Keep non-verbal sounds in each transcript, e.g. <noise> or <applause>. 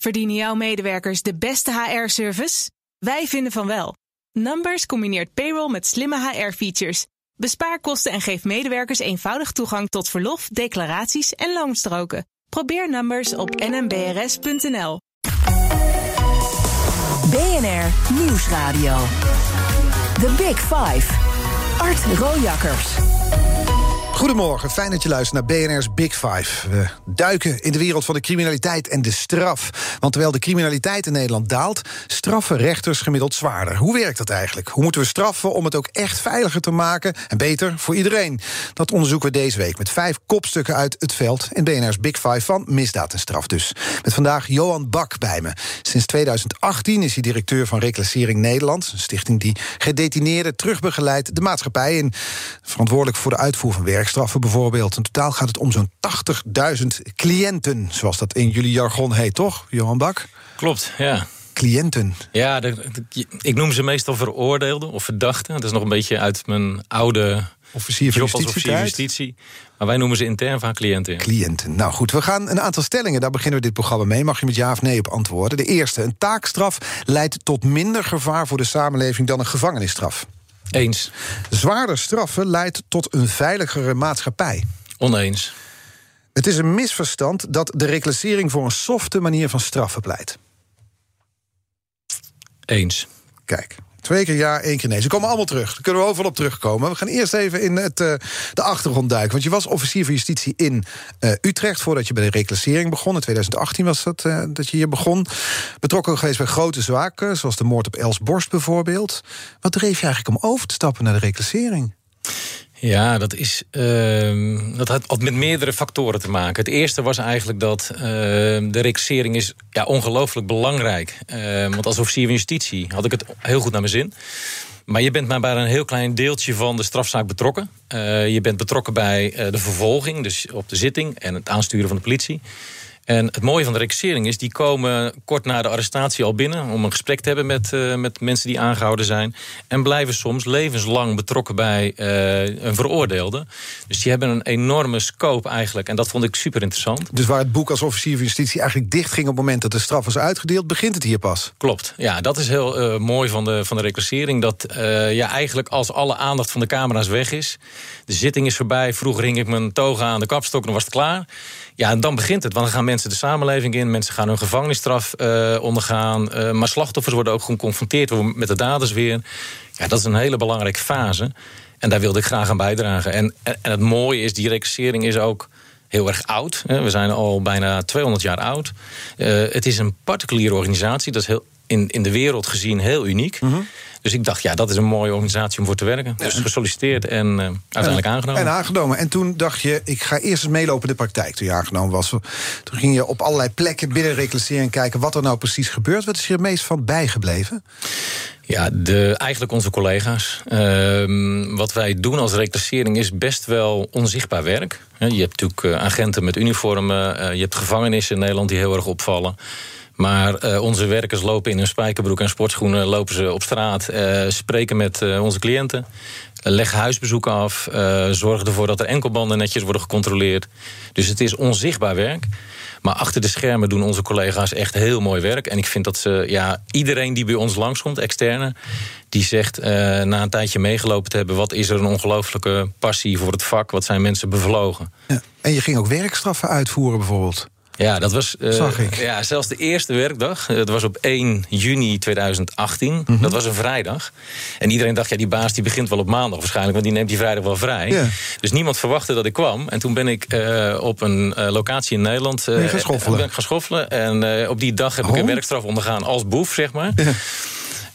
Verdienen jouw medewerkers de beste HR-service? Wij vinden van wel. Numbers combineert payroll met slimme HR-features. Bespaar kosten en geef medewerkers eenvoudig toegang tot verlof, declaraties en loonstroken. Probeer Numbers op nmbrs.nl. BNR Nieuwsradio. The Big Five. Art Rojakkers. Goedemorgen, fijn dat je luistert naar BNR's Big Five. We duiken in de wereld van de criminaliteit en de straf. Want terwijl de criminaliteit in Nederland daalt, straffen rechters gemiddeld zwaarder. Hoe werkt dat eigenlijk? Hoe moeten we straffen om het ook echt veiliger te maken en beter voor iedereen? Dat onderzoeken we deze week met vijf kopstukken uit het veld in BNR's Big Five van misdaad en straf. Dus met vandaag Johan Bak bij me. Sinds 2018 is hij directeur van Reclassering Nederland, een stichting die gedetineerden terugbegeleidt de maatschappij in, verantwoordelijk voor de uitvoer van werk straffen bijvoorbeeld. In totaal gaat het om zo'n 80.000 cliënten, zoals dat in jullie jargon heet, toch, Johan Bak? Klopt, ja. Cliënten. Ja, de, de, ik noem ze meestal veroordeelden of verdachten. Dat is nog een beetje uit mijn oude officier van officier van justitie. Maar wij noemen ze intern vaak cliënten. Cliënten. Nou goed, we gaan een aantal stellingen. Daar beginnen we dit programma mee. Mag je met ja of nee op antwoorden? De eerste, een taakstraf leidt tot minder gevaar voor de samenleving dan een gevangenisstraf. Eens. Zwaarder straffen leidt tot een veiligere maatschappij. Oneens. Het is een misverstand dat de reclassering voor een softe manier van straffen pleit. Eens. Kijk, Twee keer ja, één keer nee. Ze komen allemaal terug. Daar kunnen we overal op terugkomen. We gaan eerst even in het, uh, de achtergrond duiken. Want je was officier van justitie in uh, Utrecht... voordat je bij de reclassering begon. In 2018 was dat uh, dat je hier begon. Betrokken geweest bij grote zaken, zoals de moord op Els Borst bijvoorbeeld. Wat dreef je eigenlijk om over te stappen naar de reclassering? Ja, dat, is, uh, dat had met meerdere factoren te maken. Het eerste was eigenlijk dat uh, de reclassering is ja, ongelooflijk belangrijk. Uh, want als officier van justitie had ik het heel goed naar mijn zin. Maar je bent maar bij een heel klein deeltje van de strafzaak betrokken. Uh, je bent betrokken bij de vervolging, dus op de zitting en het aansturen van de politie. En het mooie van de reclassering is, die komen kort na de arrestatie al binnen... om een gesprek te hebben met, uh, met mensen die aangehouden zijn. En blijven soms levenslang betrokken bij uh, een veroordeelde. Dus die hebben een enorme scope eigenlijk. En dat vond ik super interessant. Dus waar het boek als officier van justitie eigenlijk dicht ging... op het moment dat de straf was uitgedeeld, begint het hier pas? Klopt, ja, dat is heel uh, mooi van de, van de reclassering. Dat ja, eigenlijk als alle aandacht van de camera's weg is... de zitting is voorbij, vroeger hing ik mijn toga aan de kapstok... en dan was het klaar... Ja, en dan begint het. Want dan gaan mensen de samenleving in. Mensen gaan hun gevangenisstraf uh, ondergaan. Uh, maar slachtoffers worden ook geconfronteerd met de daders weer. Ja, dat is een hele belangrijke fase. En daar wilde ik graag aan bijdragen. En, en, het mooie is, die reclassering is ook heel erg oud. We zijn al bijna 200 jaar oud. Uh, het is een particuliere organisatie. Dat is heel, in, in de wereld gezien heel uniek. Mm -hmm. Dus ik dacht, ja, dat is een mooie organisatie om voor te werken. Dus gesolliciteerd en uh, uiteindelijk en, aangenomen. En aangenomen. En toen dacht je, ik ga eerst eens meelopen in de praktijk toen je aangenomen was. Toen ging je op allerlei plekken binnen reclasseren... kijken wat er nou precies gebeurt. Wat is je er meest van bijgebleven? Ja, de, eigenlijk onze collega's. Uh, wat wij doen als reclassering is best wel onzichtbaar werk. Je hebt natuurlijk uh, agenten met uniformen. Uh, je hebt gevangenissen in Nederland die heel erg opvallen. Maar uh, onze werkers lopen in hun spijkerbroek en sportschoenen... lopen ze op straat, uh, spreken met uh, onze cliënten... leggen huisbezoeken af, zorgen ervoor dat er enkelbanden netjes worden gecontroleerd. Dus het is onzichtbaar werk. Maar achter de schermen doen onze collega's echt heel mooi werk. En ik vind dat ze, ja, iedereen die bij ons langskomt, externe... die zegt, na een tijdje meegelopen te hebben... wat is er een ongelooflijke passie voor het vak, wat zijn mensen bevlogen. Ja. En je ging ook werkstraffen uitvoeren bijvoorbeeld? Ja, dat was. Uh, Zag ik. Ja, zelfs de eerste werkdag. Dat was op 1 juni 2018. Mm -hmm. Dat was een vrijdag. En iedereen dacht, ja, die baas die begint wel op maandag waarschijnlijk, want die neemt die vrijdag wel vrij. Yeah. Dus niemand verwachtte dat ik kwam. En toen ben ik uh, op een uh, locatie in Nederland. schoffelen? Ben ik gaan schoffelen. En op die dag heb oh. ik een werkstraf ondergaan als boef, zeg maar. Yeah.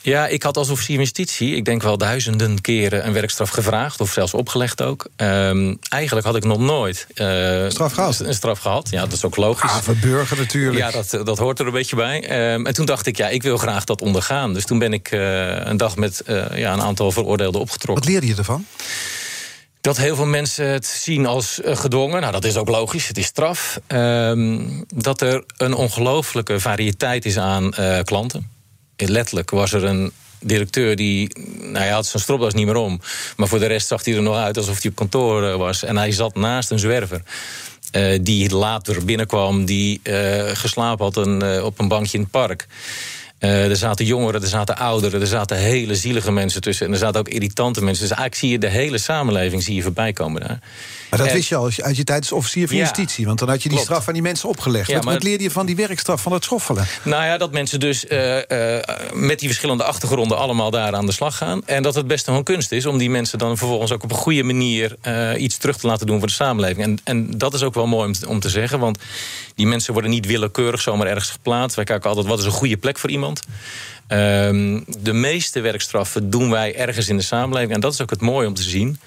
Ja, ik had als officier justitie, ik denk wel duizenden keren een werkstraf gevraagd, of zelfs opgelegd ook. Um, eigenlijk had ik nog nooit uh, straf gehad. een straf gehad. Ja, dat is ook logisch. Ah, burger natuurlijk. Ja, dat, dat hoort er een beetje bij. Um, en toen dacht ik, ja, ik wil graag dat ondergaan. Dus toen ben ik uh, een dag met uh, ja, een aantal veroordeelden opgetrokken. Wat leerde je ervan? Dat heel veel mensen het zien als gedwongen. Nou, dat is ook logisch. Het is straf. Um, dat er een ongelooflijke variëteit is aan klanten letterlijk was er een directeur die, nou hij had zijn stropdas niet meer om. Maar voor de rest zag hij er nog uit alsof hij op kantoor was. En hij zat naast een zwerver. die later binnenkwam, die geslapen had een, op een bankje in het park. er zaten jongeren, er zaten ouderen, er zaten hele zielige mensen tussen. En er zaten ook irritante mensen. Dus eigenlijk zie je de hele samenleving zie je voorbij komen daar. Maar dat wist je al uit je tijd als officier van justitie. Want dan had je die straf aan die mensen opgelegd. Ja, wat, leerde je van die werkstraf van het schoffelen? Nou ja, dat mensen dus uh, uh, met die verschillende achtergronden allemaal daar aan de slag gaan. En dat het best een kunst is om die mensen dan vervolgens ook op een goede manier uh, iets terug te laten doen voor de samenleving. En, en dat is ook wel mooi om te, om te zeggen. Want die mensen worden niet willekeurig zomaar ergens geplaatst. Wij kijken altijd wat is een goede plek voor iemand. Um, de meeste werkstraffen doen wij ergens in de samenleving. En dat is ook het mooie om te zien.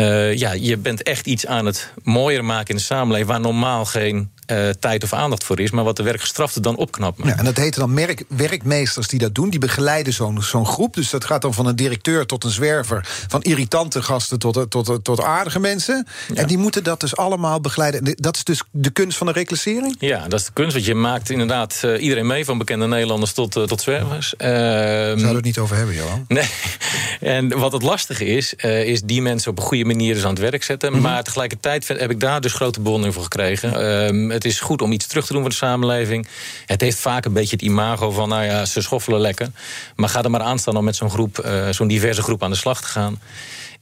Uh, ja, je bent echt iets aan het mooier maken in de samenleving... waar normaal geen uh, tijd of aandacht voor is, maar wat de werkgestrafte dan opknapt. Ja, en dat heten dan merk, werkmeesters die dat doen, die begeleiden zo'n zo'n groep. Dus dat gaat dan van een directeur tot een zwerver, van irritante gasten tot, tot, tot aardige mensen. En die moeten dat dus allemaal begeleiden. Dat is dus de kunst van de reclassering? Ja, dat is de kunst, want je maakt inderdaad uh, iedereen mee, van bekende Nederlanders tot, uh, tot zwervers. Uh, Zouden we het niet over hebben, Johan? Nee. <laughs> En wat het lastige is, is die mensen op een goede manier dus aan het werk zetten. Mm -hmm. Maar tegelijkertijd heb ik daar dus grote bewondering voor gekregen. Het is goed om iets terug te doen voor de samenleving. Het heeft vaak een beetje het imago van, nou ja, ze schoffelen lekker. Maar ga er maar aan staan om met zo'n groep, uh, zo'n diverse groep aan de slag te gaan.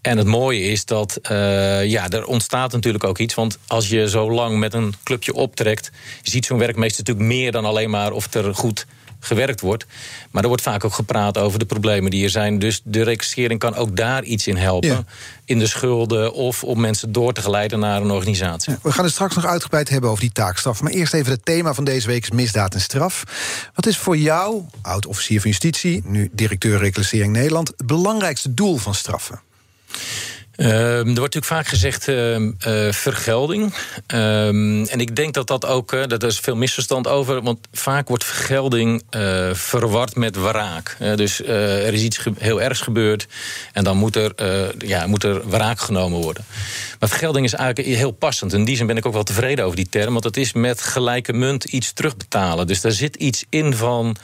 En het mooie is dat uh, ja, er ontstaat natuurlijk ook iets. Want als je zo lang met een clubje optrekt, ziet zo'n werkmeester natuurlijk meer dan alleen maar of er goed gewerkt wordt. Maar er wordt vaak ook gepraat over de problemen die er zijn. Dus de reclassering kan ook daar iets in helpen. In de schulden of om mensen door te geleiden naar een organisatie. we gaan het straks nog uitgebreid hebben over die taakstraf. Maar eerst even het thema van deze week is misdaad en straf. Wat is voor jou, oud-officier van justitie... nu directeur reclassering Nederland... het belangrijkste doel van straffen? Uh, er wordt natuurlijk vaak gezegd uh, uh, vergelding. Ehm, en ik denk dat dat ook, uh, dat is veel misverstand over... want vaak wordt vergelding uh, verward met wraak. dus er is iets heel ergs gebeurd... en dan moet er, ja, moet er wraak genomen worden. Maar vergelding is eigenlijk heel passend. In die zin ben ik ook wel tevreden over die term... want het is met gelijke munt iets terugbetalen. Dus daar zit iets in van...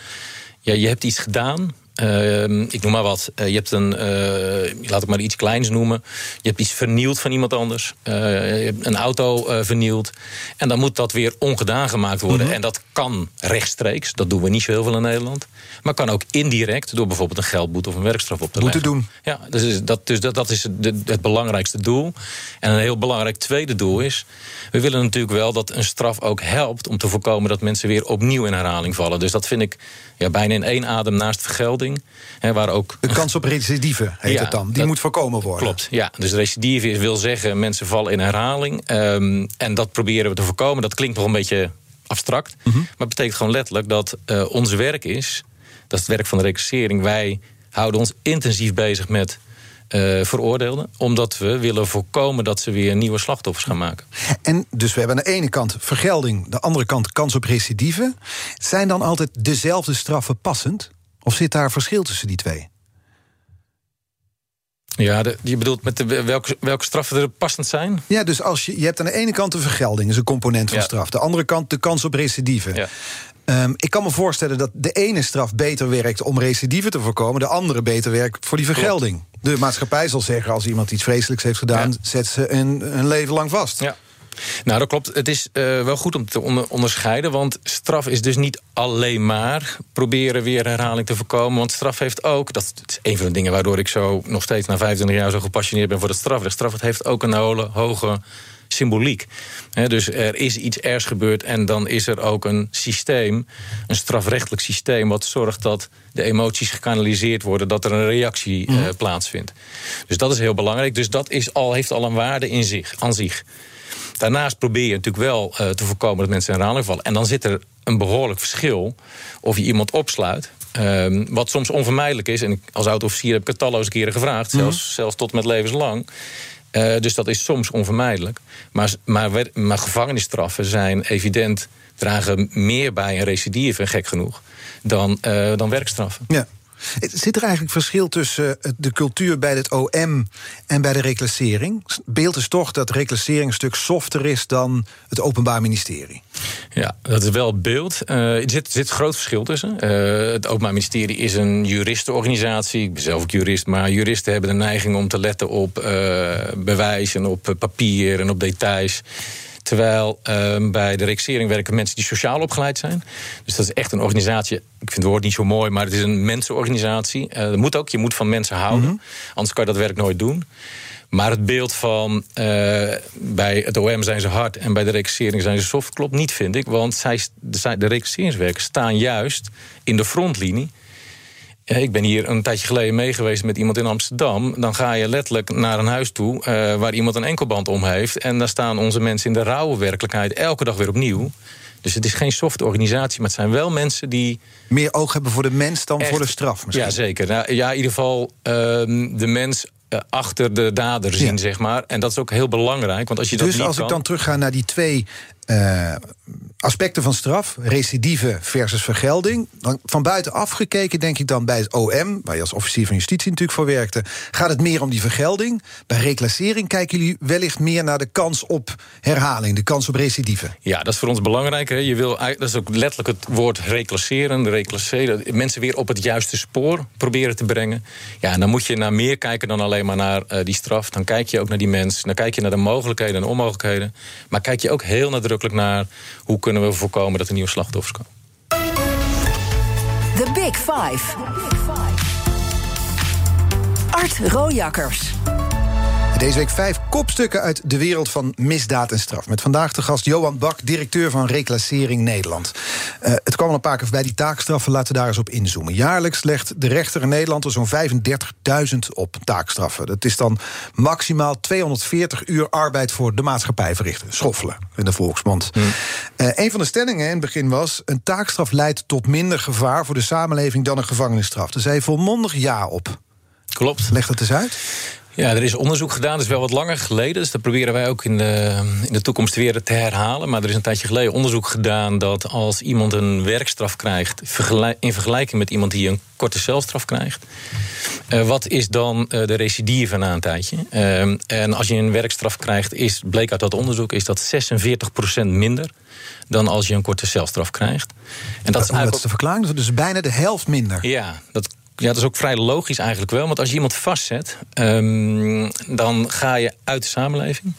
Ja, je hebt iets gedaan, uh, ik noem maar wat. Uh, je hebt een, uh, laat ik maar iets kleins noemen. Je hebt iets vernield van iemand anders. je hebt een auto vernield. En dan moet dat weer ongedaan gemaakt worden. Mm -hmm. En dat kan rechtstreeks. Dat doen we niet zo heel veel in Nederland. Maar kan ook indirect door bijvoorbeeld een geldboete of een werkstraf op te Moeten doen. Ja, dus dat, dus dat, dat is de, het belangrijkste doel. En een heel belangrijk tweede doel is... we willen natuurlijk wel dat een straf ook helpt... om te voorkomen dat mensen weer opnieuw in herhaling vallen. Dus dat vind ik ja, bijna in één adem naast Hè, waar ook... De kans op recidive heet ja, het dan. Die dat, moet voorkomen worden. Klopt, ja. Dus recidive wil zeggen mensen vallen in herhaling. Um, en dat proberen we te voorkomen. Dat klinkt nog een beetje abstract. Mm -hmm. Maar het betekent gewoon letterlijk dat uh, ons werk is... dat is het werk van de reclassering. Wij houden ons intensief bezig met uh, veroordeelden. Omdat we willen voorkomen dat ze weer nieuwe slachtoffers gaan maken. En dus we hebben aan de ene kant vergelding, de andere kant kans op recidive. Zijn dan altijd dezelfde straffen passend? Of zit daar verschil tussen die twee? Ja, de, je bedoelt met de, welke, welke straffen er passend zijn? Ja, dus als je, je hebt aan de ene kant de vergelding, is een component van ja. straf. De andere kant de kans op recidive. Ja. Um, ik kan me voorstellen dat de ene straf beter werkt om recidive te voorkomen, de andere beter werkt voor die vergelding. De maatschappij zal zeggen, als iemand iets vreselijks heeft gedaan... Ja. zet ze een, een leven lang vast. Ja. Nou, dat klopt. Het is uh, wel goed om te onder onderscheiden. Want straf is dus niet alleen maar proberen weer herhaling te voorkomen. Want straf heeft ook, dat is een van de dingen waardoor ik zo nog steeds na 25 jaar zo gepassioneerd ben voor het strafrecht. Straf heeft ook een hele hoge symboliek. He, dus er is iets ergs gebeurd en dan is er ook een systeem, een strafrechtelijk systeem, wat zorgt dat de emoties gekanaliseerd worden, dat er een reactie mm. uh, plaatsvindt. Dus dat is heel belangrijk. Dus dat is al, heeft al een waarde in zich, aan zich. Daarnaast probeer je natuurlijk wel uh, te voorkomen dat mensen in herhaling vallen. En dan zit er een behoorlijk verschil of je iemand opsluit. Um, wat soms onvermijdelijk is. En als oud-officier heb ik het talloze keren gevraagd. Mm. Zelfs, zelfs tot met levenslang. Uh, dus dat is soms onvermijdelijk. Maar, maar, maar gevangenisstraffen zijn evident dragen meer bij een recidive, gek genoeg, dan, uh, dan werkstraffen. Ja. Zit er eigenlijk verschil tussen eh, de cultuur bij het OM en bij de reclassering? Beeld is toch dat reclassering een stuk softer is dan het Openbaar Ministerie. Ja, dat is wel het beeld. Uh, er zit, zit groot verschil tussen. Uh, het Openbaar Ministerie is een juristenorganisatie. Ik ben zelf ook jurist, maar juristen hebben de neiging om te letten op uh, bewijs en op papier en op details. Terwijl ehm, bij de reclassering werken mensen die sociaal opgeleid zijn. Dus dat is echt een organisatie. Ik vind het woord niet zo mooi, maar het is een mensenorganisatie. Uh, dat moet ook, je moet van mensen houden. Mhm. Anders kan je dat werk nooit doen. Maar het beeld van uh, bij het OM zijn ze hard en bij de reclassering zijn ze soft klopt niet, vind ik. Want zij, de reclasseringswerkers staan juist in de frontlinie. Ik ben hier een tijdje geleden meegeweest met iemand in Amsterdam. Dan ga je letterlijk naar een huis toe uh, waar iemand een enkelband om heeft. En daar staan onze mensen in de rauwe werkelijkheid elke dag weer opnieuw. Dus het is geen soft organisatie, maar het zijn wel mensen die... Meer oog hebben voor de mens dan voor de straf misschien? Ja, zeker. Nou, ja, in ieder geval uh, de mens eh, achter de dader zien, zeg maar. En dat is ook heel belangrijk. Want als je dus dat niet als ik dan terugga naar die twee uh, aspecten van straf, recidive versus vergelding. Dan van buitenaf gekeken, denk ik dan bij het OM, waar je als officier van justitie natuurlijk voor werkte, gaat het meer om die vergelding. Bij reclassering kijken jullie wellicht meer naar de kans op herhaling, de kans op recidive. Ja, dat is voor ons belangrijk. Hè. Je wil, dat is ook letterlijk het woord reclasseren, reclasseren. Mensen weer op het juiste spoor proberen te brengen. Ja, en dan moet je naar meer kijken dan alleen maar naar uh, die straf. Dan kijk je ook naar die mens, dan kijk je naar de mogelijkheden en onmogelijkheden. Maar kijk je ook heel nadrukkelijk naar hoe kunnen we voorkomen dat er nieuwe slachtoffers komen. The Big Five. Art Rojakkers. Deze week vijf kopstukken uit de wereld van misdaad en straf. Met vandaag de gast Johan Bak, directeur van Reclassering Nederland. Uh, het kwam al een paar keer bij die taakstraffen. Laten we daar eens op inzoomen. Jaarlijks legt de rechter in Nederland er zo'n 35.000 op taakstraffen. Dat is dan maximaal 240 uur arbeid voor de maatschappij verrichten. Schoffelen in de volksmond. Hmm. Uh, een van de stellingen in het begin was... een taakstraf leidt tot minder gevaar voor de samenleving dan een gevangenisstraf. Daar zei volmondig ja op. Klopt. Leg dat eens uit. Ja, er is onderzoek gedaan, dat is wel wat langer geleden. Dus dat proberen wij ook in de, in de toekomst weer te herhalen. Maar er is een tijdje geleden onderzoek gedaan dat als iemand een werkstraf krijgt, in vergelijking met iemand die een korte celstraf krijgt, uh, wat is dan uh, de recidive na een tijdje? Uh, en als je een werkstraf krijgt, is, bleek uit dat onderzoek, is dat 46% minder dan als je een korte celstraf krijgt. En dat is eigenlijk... Dat is de verklaring, dus bijna de helft minder. Ja, dat ja, dat is ook vrij logisch eigenlijk wel. Want als je iemand vastzet, um, dan ga je uit de samenleving.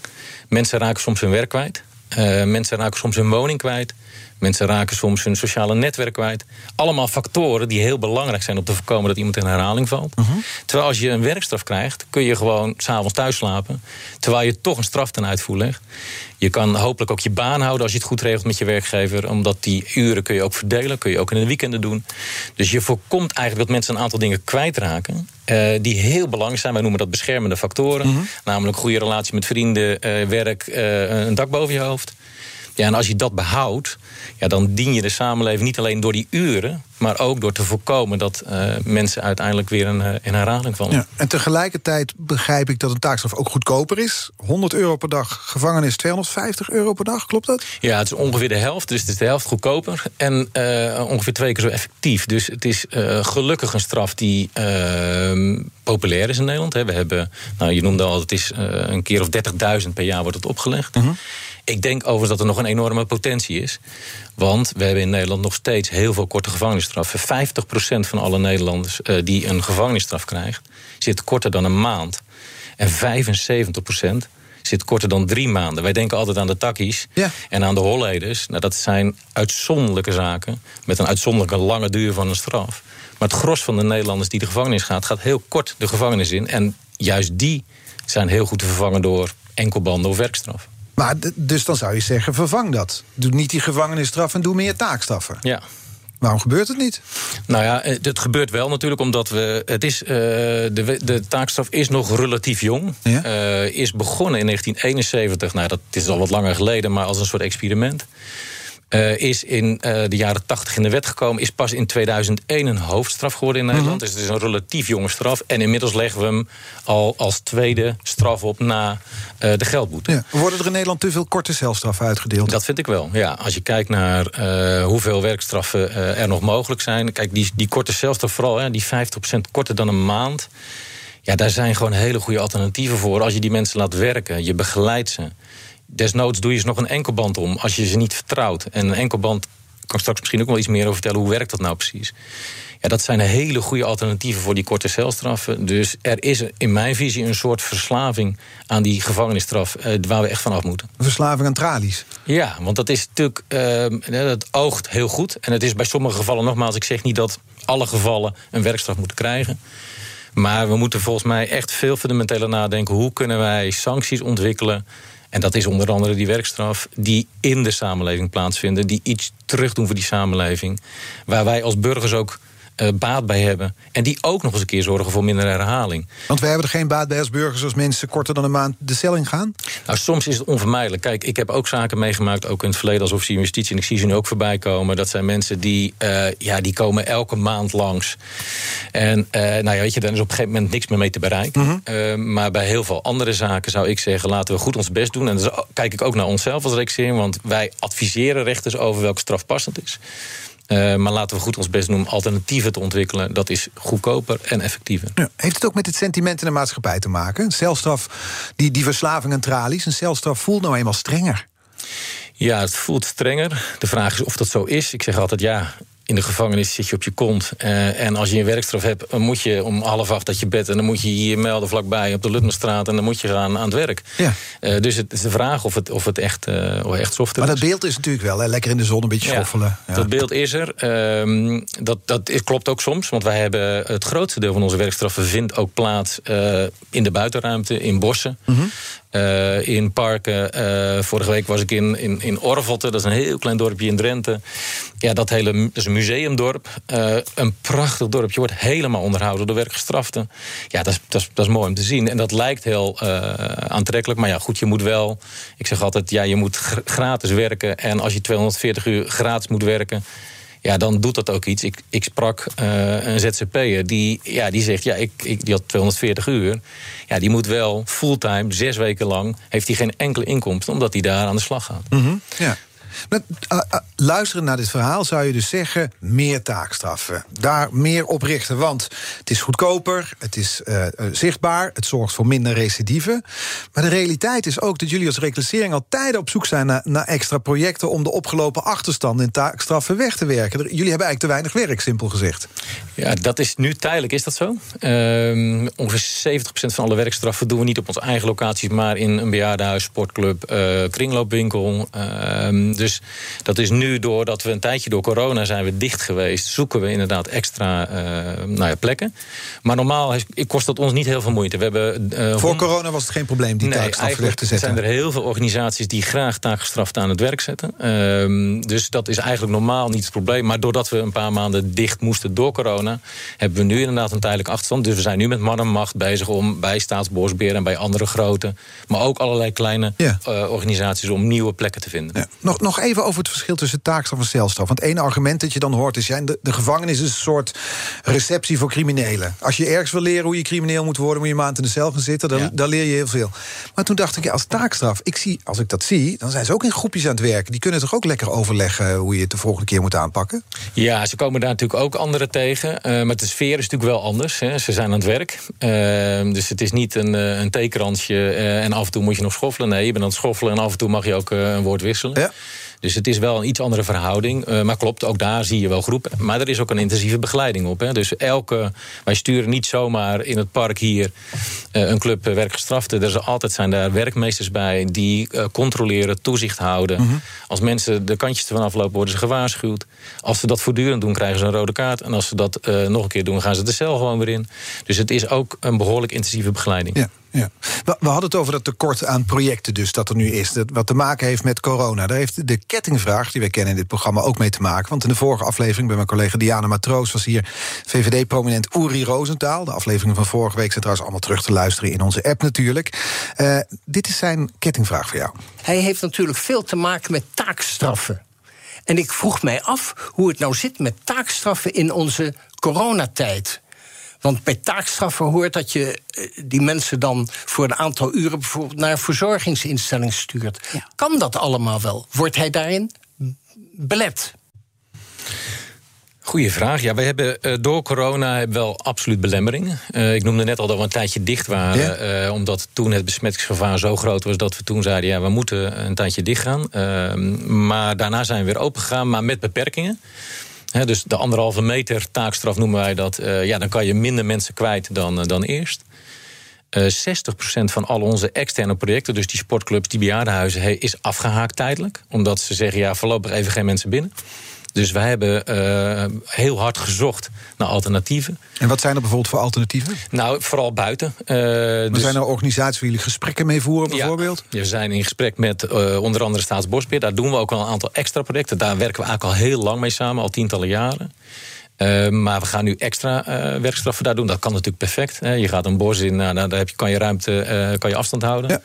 Mensen raken soms hun werk kwijt. Uh, mensen raken soms hun woning kwijt. Mensen raken soms hun sociale netwerk kwijt. Allemaal factoren die heel belangrijk zijn om te voorkomen dat iemand in herhaling valt. Uh -huh. Terwijl als je een werkstraf krijgt, kun je gewoon s'avonds thuis slapen. Terwijl je toch een straf ten uitvoer legt. Je kan hopelijk ook je baan houden als je het goed regelt met je werkgever. Omdat die uren kun je ook verdelen, kun je ook in de weekenden doen. Dus je voorkomt eigenlijk dat mensen een aantal dingen kwijtraken. Uh, die heel belangrijk zijn. Wij noemen dat beschermende factoren. -huh. Namelijk goede relatie met vrienden, uh, werk, uh, een dak boven je hoofd. Ja, en als je dat behoudt, ja, dan dien je de samenleving niet alleen door die uren, maar ook door te voorkomen dat uh, mensen uiteindelijk weer in, uh, in herhaling vallen. Ja, en tegelijkertijd begrijp ik dat een taakstraf ook goedkoper is. 100 euro per dag, gevangenis 250 euro per dag, klopt dat? Ja, het is ongeveer de helft, dus het is de helft goedkoper en uh, ongeveer twee keer zo effectief. Dus het is gelukkig een straf die ehm, populair is in Nederland. Hè. We hebben, nou, je noemde al, het is een keer of 30.000 per jaar wordt het opgelegd. -huh. Ik denk overigens dat er nog een enorme potentie is. Want we hebben in Nederland nog steeds heel veel korte gevangenisstraffen. 50% van alle Nederlanders uh, die een gevangenisstraf krijgt, zit korter dan een maand. En 75% zit korter dan drie maanden. Wij denken altijd aan de takkies ja. en aan de holleders. Nou, dat zijn uitzonderlijke zaken met een uitzonderlijke lange duur van een straf. Maar het gros van de Nederlanders die de gevangenis gaat, gaat heel kort de gevangenis in. En juist die zijn heel goed te vervangen door enkelbanden of werkstraf. Maar dus dan zou je zeggen, vervang dat. Doe niet die gevangenisstraf en doe meer taakstraffen. Ja. Waarom gebeurt het niet? Nou ja, het gebeurt wel natuurlijk omdat we. Het is, uh, de, de taakstraf is nog relatief jong. Ja? Uh, is begonnen in 1971. Nou, dat is al wat langer geleden, maar als een soort experiment. Uh, is in uh, de jaren 80 in de wet gekomen. Is pas in 2001 een hoofdstraf geworden in Nederland. Mm -hmm. Dus het is een relatief jonge straf. En inmiddels leggen we hem al als tweede straf op na uh, de geldboete. Ja. Worden er in Nederland te veel korte celstraffen uitgedeeld? Dat vind ik wel, ja. Als je kijkt naar hoeveel werkstraffen er nog mogelijk zijn. Kijk, die, die korte celstraf vooral, hè, die 50% korter dan een maand. Ja, daar zijn gewoon hele goede alternatieven voor. Als je die mensen laat werken, je begeleidt ze. Desnoods doe je ze nog een enkelband om als je ze niet vertrouwt. En een enkelband kan straks misschien ook wel iets meer over vertellen. Hoe werkt dat nou precies? Ja, dat zijn hele goede alternatieven voor die korte celstraffen. Dus er is in mijn visie een soort verslaving aan die gevangenisstraf... Eh, waar we echt van af moeten. Verslaving aan tralies? Ja, want dat is natuurlijk... Uh, dat oogt heel goed. En het is bij sommige gevallen, nogmaals, ik zeg niet dat alle gevallen... een werkstraf moeten krijgen. Maar we moeten volgens mij echt veel fundamenteler nadenken... hoe kunnen wij sancties ontwikkelen... En dat is onder andere die werkstraf die in de samenleving plaatsvinden, die iets terugdoen voor die samenleving. Waar wij als burgers ook uh, baat bij hebben. En die ook nog eens een keer zorgen voor minder herhaling. Want wij hebben er geen baat bij als burgers als mensen korter dan een maand de cel in gaan? Nou, soms is het onvermijdelijk. Kijk, ik heb ook zaken meegemaakt, ook in het verleden als officier justitie. En ik zie ze nu ook voorbij komen. Dat zijn mensen die, uh, ja, die komen elke maand langs. En uh, nou ja, weet je, dan is op een gegeven moment niks meer mee te bereiken. -hmm. maar bij heel veel andere zaken zou ik zeggen, laten we goed ons best doen. En dan kijk ik ook naar onszelf als rechtsheer. Want wij adviseren rechters over welke straf passend is. Uh, maar laten we goed ons best doen om alternatieven te ontwikkelen. Dat is goedkoper en effectiever. Ja, heeft het ook met het sentiment in de maatschappij te maken? Een celstraf, die, die verslaving aan tralies, een celstraf voelt nou eenmaal strenger. Ja, het voelt strenger. De vraag is of dat zo is. Ik zeg altijd ja in de gevangenis zit je op je kont. Uh, en als je een werkstraf hebt, dan moet je om half acht dat je bed... en dan moet je je melden vlakbij op de Lutmerstraat... en dan moet je gaan aan het werk. Ja. Uh, dus het is de vraag of het, of het echt, uh, of echt soft is. Maar dat beeld is natuurlijk wel, hè? lekker in de zon een beetje schoffelen. Ja, Dat beeld is er. Ehm, dat, dat klopt ook soms, want wij hebben het grootste deel van onze werkstraffen... vindt ook plaats in de buitenruimte, in bossen. Mm -hmm. Uh, in parken. Uh, vorige week was ik in, in, in Orvelte, dat is een heel klein dorpje in Drenthe. Ja, dat, hele, dat is een museumdorp. Uh, een prachtig dorp. Je wordt helemaal onderhouden door werkgestraften. Ja, dat is, dat, is, dat is mooi om te zien. En dat lijkt heel aantrekkelijk. Maar ja, goed, je moet wel... Ik zeg altijd, ja, je moet gratis werken. En als je 240 uur gratis moet werken ja, dan doet dat ook iets. Ik, ik sprak uh, een ZZP'er die, ja, die zegt, ja, ik, ik, die had 240 uur. Ja, die moet wel fulltime, zes weken lang, heeft hij geen enkele inkomsten... omdat hij daar aan de slag gaat. -hmm, ja. Met, uh, uh, luisteren naar dit verhaal zou je dus zeggen... meer taakstraffen, daar meer op richten. Want het is goedkoper, het is uh, zichtbaar... het zorgt voor minder recidive. Maar de realiteit is ook dat jullie als reclassering... al tijden op zoek zijn naar, naar extra projecten... om de opgelopen achterstanden in taakstraffen weg te werken. Jullie hebben eigenlijk te weinig werk, simpel gezegd. Ja, dat is nu tijdelijk, is dat zo? Uh, ongeveer 70% van alle werkstraffen doen we niet op onze eigen locaties... maar in een bejaardenhuis, sportclub, kringloopwinkel... dus dus dat is nu doordat we een tijdje door corona zijn we dicht geweest... zoeken we inderdaad extra uh, nou ja, plekken. Maar normaal kost dat ons niet heel veel moeite. We hebben, uh, Voor corona was het geen probleem die nee, taakstraf weg te zetten? zijn er heel veel organisaties die graag taakgestraft aan het werk zetten. Uh, dus dat is eigenlijk normaal niet het probleem. Maar doordat we een paar maanden dicht moesten door corona... hebben we nu inderdaad een tijdelijke achterstand. Dus we zijn nu met man en macht bezig om bij Staatsbosbeheer... en bij andere grote, maar ook allerlei kleine ja. uh, organisaties... om nieuwe plekken te vinden. Ja. Nog, nog even over het verschil tussen taakstraf en celstraf. Want één argument dat je dan hoort is... Ja, de, de gevangenis is een soort receptie voor criminelen. Als je ergens wil leren hoe je crimineel moet worden... moet je maand in de cel gaan zitten, dan, ja. leer je heel veel. Maar toen dacht ik, ja, als taakstraf, ik zie, als ik dat zie... dan zijn ze ook in groepjes aan het werken. Die kunnen toch ook lekker overleggen hoe je het de volgende keer moet aanpakken? Ja, ze komen daar natuurlijk ook anderen tegen. Uh, maar de sfeer is natuurlijk wel anders. Hè. Ze zijn aan het werk. Uh, dus het is niet een, een theekransje uh, en af en toe moet je nog schoffelen. Nee, je bent aan het schoffelen en af en toe mag je ook een woord wisselen. Ja. Dus het is wel een iets andere verhouding. Uh, maar klopt, ook daar zie je wel groepen. Maar er is ook een intensieve begeleiding op. Hè. Dus elke, wij sturen niet zomaar in het park hier uh, een club werkgestraften. Er altijd zijn daar werkmeesters bij die uh, controleren, toezicht houden. Mm -hmm. Als mensen de kantjes ervan aflopen, worden ze gewaarschuwd. Als ze dat voortdurend doen, krijgen ze een rode kaart. En als ze dat nog een keer doen, gaan ze de cel gewoon weer in. Dus het is ook een behoorlijk intensieve begeleiding. Ja. Ja. We, hadden het over dat tekort aan projecten dus dat er nu is. Dat, wat te maken heeft met corona. Daar heeft de kettingvraag, die wij kennen in dit programma, ook mee te maken. Want in de vorige aflevering bij mijn collega Diana Matroos... was hier VVD-prominent Uri Roosentaal. De afleveringen van vorige week zijn trouwens allemaal terug te luisteren... in onze app natuurlijk. Uh, dit is zijn kettingvraag voor jou. Hij heeft natuurlijk veel te maken met taakstraffen. En ik vroeg mij af hoe het nou zit met taakstraffen in onze coronatijd. Want bij taakstraffen hoort dat je die mensen dan voor een aantal uren bijvoorbeeld naar een verzorgingsinstelling stuurt. Ja. Kan dat allemaal wel? Wordt hij daarin belet? Goeie vraag. Ja, we hebben uh, door corona wel absoluut belemmeringen. Uh, ik noemde net al dat we een tijdje dicht waren. Ja. Uh, omdat toen het besmettingsgevaar zo groot was dat we toen zeiden: ja, we moeten een tijdje dicht gaan. Ehm, maar daarna zijn we weer open gegaan, maar met beperkingen. Dus de anderhalve meter taakstraf noemen wij dat. ja, dan kan je minder mensen kwijt dan, dan eerst. Uh, 60% van al onze externe projecten, dus die sportclubs, die bejaardenhuizen, is afgehaakt tijdelijk. Omdat ze zeggen, ja, voorlopig even geen mensen binnen. Dus wij hebben uh, heel hard gezocht naar alternatieven. En wat zijn er bijvoorbeeld voor alternatieven? Nou, vooral buiten. Uh, dus... Zijn er organisaties waar jullie gesprekken mee voeren bijvoorbeeld? Ja, we zijn in gesprek met uh, onder andere Staatsbosbeheer. Daar doen we ook al een aantal extra projecten. Daar werken we eigenlijk al heel lang mee samen, al tientallen jaren. Uh, maar we gaan nu extra uh, werkstraffen daar doen. Dat kan natuurlijk perfect. Hè. Je gaat een bos in, nou, daar heb je, kan je ruimte, uh, kan je afstand houden. Ja.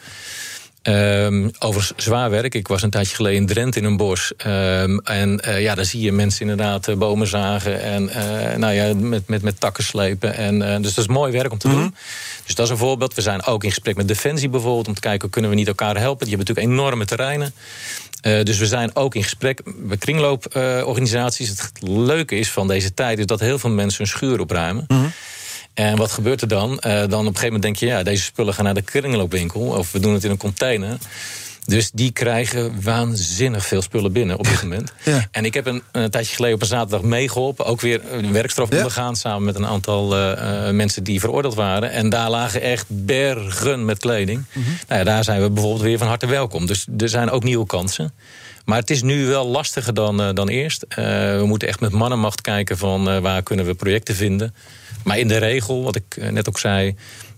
Um, over zwaar werk. Ik was een tijdje geleden in Drenthe in een bos. Um, en uh, ja, daar zie je mensen inderdaad uh, bomen zagen. En uh, nou ja, met, met, met takken slepen. En, dus dat is mooi werk om te mm -hmm. doen. Dus dat is een voorbeeld. We zijn ook in gesprek met Defensie bijvoorbeeld. Om te kijken, kunnen we niet elkaar helpen? Die hebben natuurlijk enorme terreinen. dus we zijn ook in gesprek met kringlooporganisaties. het leuke is van deze tijd... is dat heel veel mensen hun schuur opruimen. Mm -hmm. En wat gebeurt er dan? Uh, dan op een gegeven moment denk je, ja, deze spullen gaan naar de kringloopwinkel. Of we doen het in een container. Dus die krijgen waanzinnig veel spullen binnen op dit moment. Ja. En ik heb een, een, tijdje geleden op een zaterdag meegeholpen. Ook weer een werkstraf ondergaan. Ja. Samen met een aantal uh, uh, mensen die veroordeeld waren. En daar lagen echt bergen met kleding. Mm -hmm. nou ja, daar zijn we bijvoorbeeld weer van harte welkom. Dus er zijn ook nieuwe kansen. Maar het is nu wel lastiger dan, uh, dan eerst. we moeten echt met mannenmacht kijken van waar kunnen we projecten vinden. Maar in de regel, wat ik net ook zei,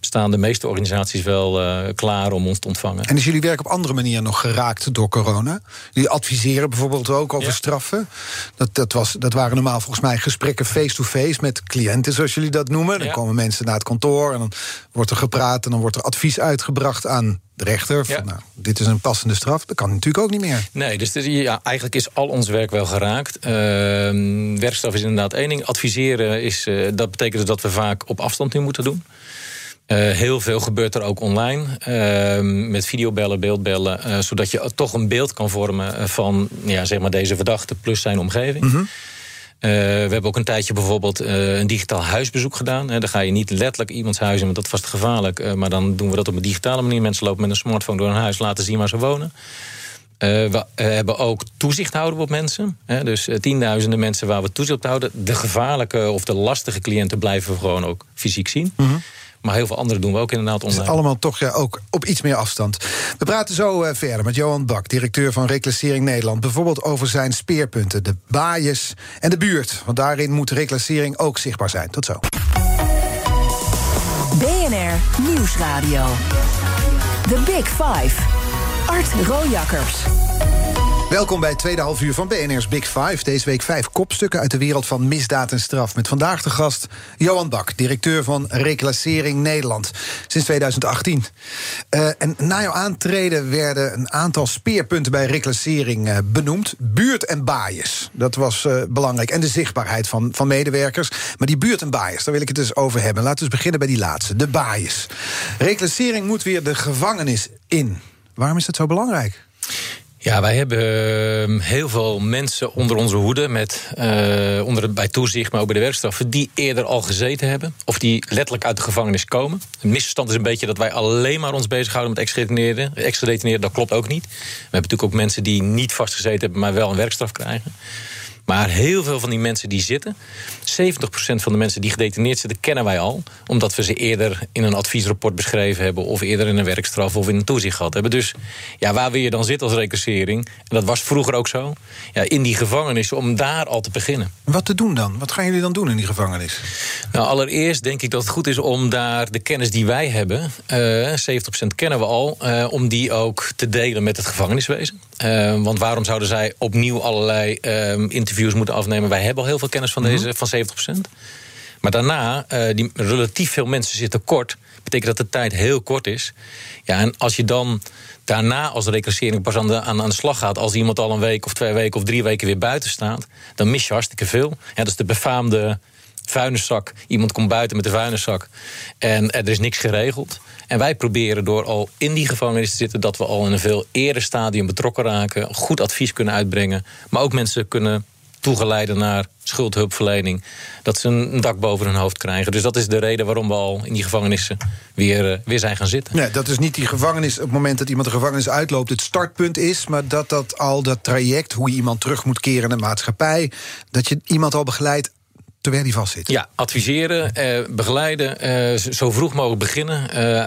staan de meeste organisaties wel uh, klaar om ons te ontvangen. En is jullie werk op andere manieren nog geraakt door corona? Jullie adviseren bijvoorbeeld ook over ja. straffen. Dat, dat, was, dat waren normaal volgens mij gesprekken face-to-face -face met cliënten, zoals jullie dat noemen. Dan ja. komen mensen naar het kantoor en dan wordt er gepraat en dan wordt er advies uitgebracht aan de rechter. Van, ja. nou, dit is een passende straf. Dat kan natuurlijk ook niet meer. Nee, dus ja, eigenlijk is al ons werk wel geraakt. Uh, werkstraf is inderdaad één ding. Adviseren is, uh, dat betekent dus dat we vaak op afstand nu moeten doen. Uh, heel veel gebeurt er ook online. Uh, met videobellen, beeldbellen. Uh, zodat je toch een beeld kan vormen van ja, zeg maar deze verdachte plus zijn omgeving. Mm -hmm. we hebben ook een tijdje bijvoorbeeld een digitaal huisbezoek gedaan. dan ga je niet letterlijk iemands huis in, want dat is vast gevaarlijk. maar dan doen we dat op een digitale manier. Mensen lopen met een smartphone door een huis, laten zien waar ze wonen. we hebben ook toezicht houden op mensen. dus tienduizenden mensen waar we toezicht op houden. De gevaarlijke of de lastige cliënten blijven we gewoon ook fysiek zien. Mm -hmm. Maar heel veel andere doen we ook inderdaad online. Allemaal toch ja, ook op iets meer afstand. We praten zo uh, verder met Johan Bak, directeur van Reclassering Nederland. Bijvoorbeeld over zijn speerpunten, de baaiers en de buurt. Want daarin moet reclassering ook zichtbaar zijn. Tot zo. BNR Nieuwsradio. The Big Five. Art Rojakkers. Welkom bij het tweede halfuur van BNR's Big Five. Deze week vijf kopstukken uit de wereld van misdaad en straf. Met vandaag de gast Johan Bak, directeur van Reclassering Nederland. Sinds 2018. Uh, en na jouw aantreden werden een aantal speerpunten bij reclassering uh, benoemd. Buurt en baaiers. Dat was uh, belangrijk. En de zichtbaarheid van, van medewerkers. Maar die buurt en baaiers, daar wil ik het dus over hebben. Laten we eens beginnen bij die laatste, de baaiers. Reclassering moet weer de gevangenis in. Waarom is dat zo belangrijk? Ja, wij hebben heel veel mensen onder onze hoede, met, uh, onder, bij toezicht, maar ook bij de werkstraffen, die eerder al gezeten hebben. Of die letterlijk uit de gevangenis komen. Het misverstand is een beetje dat wij alleen maar ons bezighouden met extra-deteneren. Extra-deteneren, dat klopt ook niet. We hebben natuurlijk ook mensen die niet vastgezeten hebben, maar wel een werkstraf krijgen. Maar heel veel van die mensen die zitten, 70% van de mensen die gedetineerd zitten, kennen wij al. Omdat we ze eerder in een adviesrapport beschreven hebben, of eerder in een werkstraf of in een toezicht gehad hebben. Dus ja, waar wil je dan zitten als recursering? En dat was vroeger ook zo. Ja, in die gevangenis, om daar al te beginnen. Wat te doen dan? Wat gaan jullie dan doen in die gevangenis? Nou, allereerst denk ik dat het goed is om daar de kennis die wij hebben, uh, 70% kennen we al, uh, om die ook te delen met het gevangeniswezen. Uh, want waarom zouden zij opnieuw allerlei interviews moeten afnemen? Wij hebben al heel veel kennis van, deze, van 70%. Maar daarna, uh, die relatief veel mensen zitten kort. Betekent dat de tijd heel kort is. Ja, en als je dan daarna als reclassering pas aan de, aan, aan de slag gaat... als iemand al een week of twee weken of drie weken weer buiten staat... dan mis je hartstikke veel. Ja, dat is de befaamde vuilniszak. Iemand komt buiten met de vuilniszak en er is niks geregeld. En wij proberen door al in die gevangenis te zitten... dat we al in een veel eerder stadium betrokken raken... goed advies kunnen uitbrengen, maar ook mensen kunnen toegeleiden naar schuldhulpverlening. Dat ze een dak boven hun hoofd krijgen. Dus dat is de reden waarom we al in die gevangenissen weer, weer zijn gaan zitten. Nee, dat is niet die gevangenis op het moment dat iemand de gevangenis uitloopt, het startpunt is. Maar dat dat al dat traject, hoe je iemand terug moet keren naar de maatschappij. Dat je iemand al begeleidt terwijl hij vastzit. Ja, adviseren, eh, begeleiden, eh, zo vroeg mogelijk beginnen. Eh,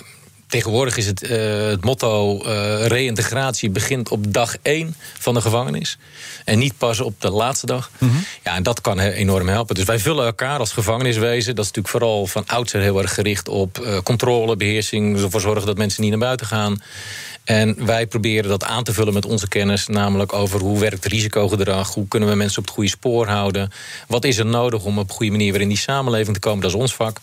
tegenwoordig is het, uh, het motto uh, reïntegratie begint op dag 1 van de gevangenis. En niet pas op de laatste dag. Mm -hmm. Ja, en dat kan enorm helpen. Dus wij vullen elkaar als gevangeniswezen. Dat is natuurlijk vooral van oudsher heel erg gericht op uh, controle, beheersing. Ervoor zorgen dat mensen niet naar buiten gaan. En wij proberen dat aan te vullen met onze kennis, namelijk over hoe werkt risicogedrag, hoe kunnen we mensen op het goede spoor houden, wat is er nodig om op een goede manier weer in die samenleving te komen, dat is ons vak.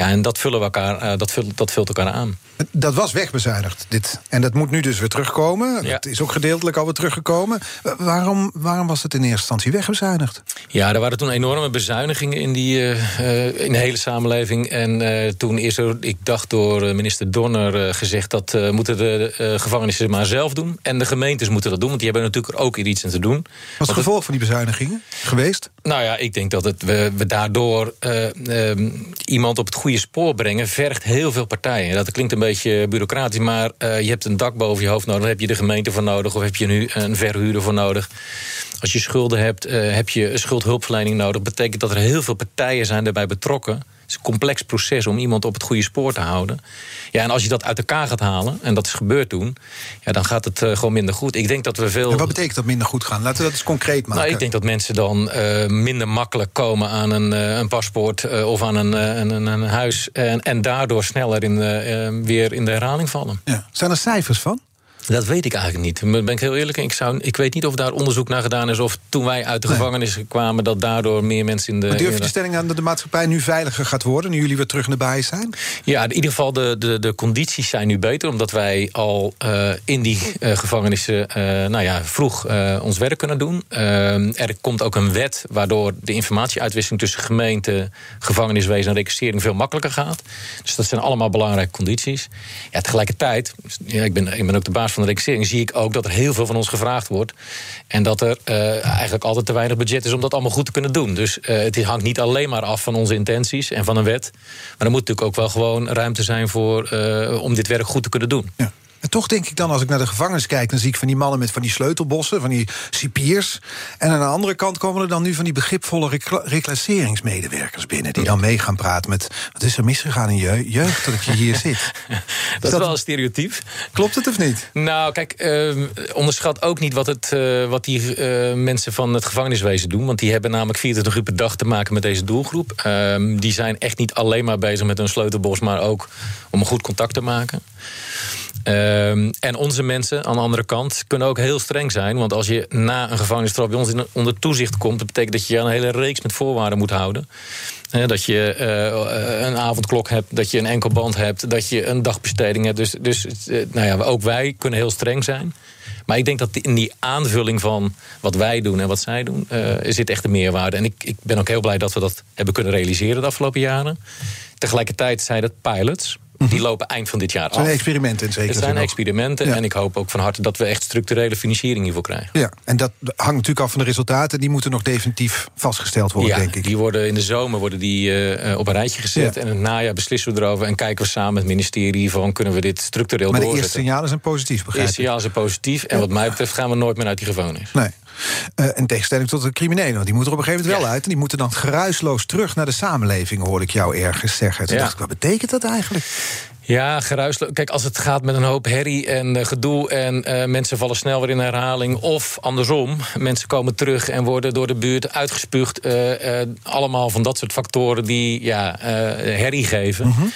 Ja, en dat vullen we elkaar, uh, dat, vult, dat vult elkaar aan. Dat was wegbezuinigd, dit. En dat moet nu dus weer terugkomen. Ja. Dat is ook gedeeltelijk alweer teruggekomen. Waarom, waarom was het in eerste instantie wegbezuinigd? Ja, er waren toen enorme bezuinigingen in, die, uh, in de hele samenleving. En uh, toen is er, ik dacht door minister Donner gezegd... dat moeten de gevangenissen maar zelf doen. En de gemeentes moeten dat doen, want die hebben natuurlijk ook iets in te doen. Wat is het gevolg van die bezuinigingen geweest? Nou ja, ik denk dat het, we, we daardoor iemand op het goede spoor brengen... vergt heel veel partijen. Dat klinkt een beetje bureaucratisch, maar uh, je hebt een dak boven je hoofd nodig. Dan heb je de gemeente voor nodig, of heb je nu een verhuurder voor nodig. Als je schulden hebt, uh, heb je schuldhulpverlening nodig. Betekent dat er heel veel partijen zijn daarbij betrokken. Het is een complex proces om iemand op het goede spoor te houden. Ja, en als je dat uit elkaar gaat halen, en dat is gebeurd toen... Ja, dan gaat het uh, gewoon minder goed. Ik denk dat we veel... En wat betekent dat minder goed gaan? Laten we dat eens concreet maken. Nou, ik denk dat mensen dan uh, minder makkelijk komen aan een, uh, een paspoort... of aan een, een, een, huis en, en daardoor sneller in, weer in de herhaling vallen. Ja. Zijn er cijfers van? Dat weet ik eigenlijk niet. Ben ik heel eerlijk. Ik, zou, ik weet niet of daar onderzoek naar gedaan is. Of toen wij uit de nee. gevangenis kwamen, dat daardoor meer mensen in de. Maar durf je de stelling aan dat de maatschappij nu veiliger gaat worden. nu jullie weer terug naar bij zijn? Ja, in ieder geval de, de, de condities zijn nu beter. Omdat wij al uh, in die uh, gevangenissen uh, nou ja, vroeg ons werk kunnen doen. er komt ook een wet waardoor de informatieuitwisseling tussen gemeente, gevangeniswezen en recruitering veel makkelijker gaat. Dus dat zijn allemaal belangrijke condities. Ja, tegelijkertijd, ja, ik, ben, ik ben ook de baas van de recruitering zie ik ook dat er heel veel van ons gevraagd wordt. En dat er uh, eigenlijk altijd te weinig budget is om dat allemaal goed te kunnen doen. Dus uh, het hangt niet alleen maar af van onze intenties en van een wet. Maar er moet natuurlijk ook wel gewoon ruimte zijn voor, uh, om dit werk goed te kunnen doen. Ja. En toch denk ik dan, als ik naar de gevangenis kijk... dan zie ik van die mannen met van die sleutelbossen, van die cipiers. En aan de andere kant komen er dan nu van die begripvolle reclasseringsmedewerkers binnen... die dan mee gaan praten met, wat is er misgegaan in je jeugd dat je hier <laughs> zit? dat, dat is wel een stereotype. Klopt het of niet? Nou, kijk, uh, onderschat ook niet wat, het, uh, wat die uh, mensen van het gevangeniswezen doen. Want die hebben namelijk 24 uur per dag te maken met deze doelgroep. Uh, die zijn echt niet alleen maar bezig met hun sleutelbos... maar ook om een goed contact te maken. Um, en onze mensen aan de andere kant kunnen ook heel streng zijn. Want als je na een gevangenisstraf bij ons onder toezicht komt... dat betekent dat je een hele reeks met voorwaarden moet houden. Dat je uh, een avondklok hebt, dat je een enkelband hebt... dat je een dagbesteding hebt. Dus, dus uh, nou ja, ook wij kunnen heel streng zijn. Maar ik denk dat in die aanvulling van wat wij doen en wat zij doen... Uh, zit echt een meerwaarde. En ik, ik ben ook heel blij dat we dat hebben kunnen realiseren de afgelopen jaren. Tegelijkertijd zijn het pilots... Die lopen eind van dit jaar af. Het zijn experimenten in zekere Het zijn experimenten ja. en ik hoop ook van harte dat we echt structurele financiering hiervoor krijgen. Ja, en dat hangt natuurlijk af van de resultaten. Die moeten nog definitief vastgesteld worden, ja, denk ik. die worden in de zomer worden die, uh, op een rijtje gezet. Ja. En in het najaar beslissen we erover en kijken we samen met het ministerie van kunnen we dit structureel maar doorzetten. Maar de eerste signalen zijn positief, begrijp ik? De eerste signalen zijn positief en wat mij betreft gaan we nooit meer uit die gevangenis. Nee. Uh, in tegenstelling tot de criminelen. Want die moeten er op een gegeven moment wel uit. En die moeten dan geruisloos terug naar de samenleving, hoorde ik jou ergens zeggen. Toen dacht ik, wat betekent dat eigenlijk? Ja, geruisloos. Kijk, als het gaat met een hoop herrie en uh, gedoe... en uh, mensen vallen snel weer in herhaling... of andersom, mensen komen terug en worden door de buurt uitgespuugd... Allemaal van dat soort factoren die ja, herrie geven... Mm -hmm.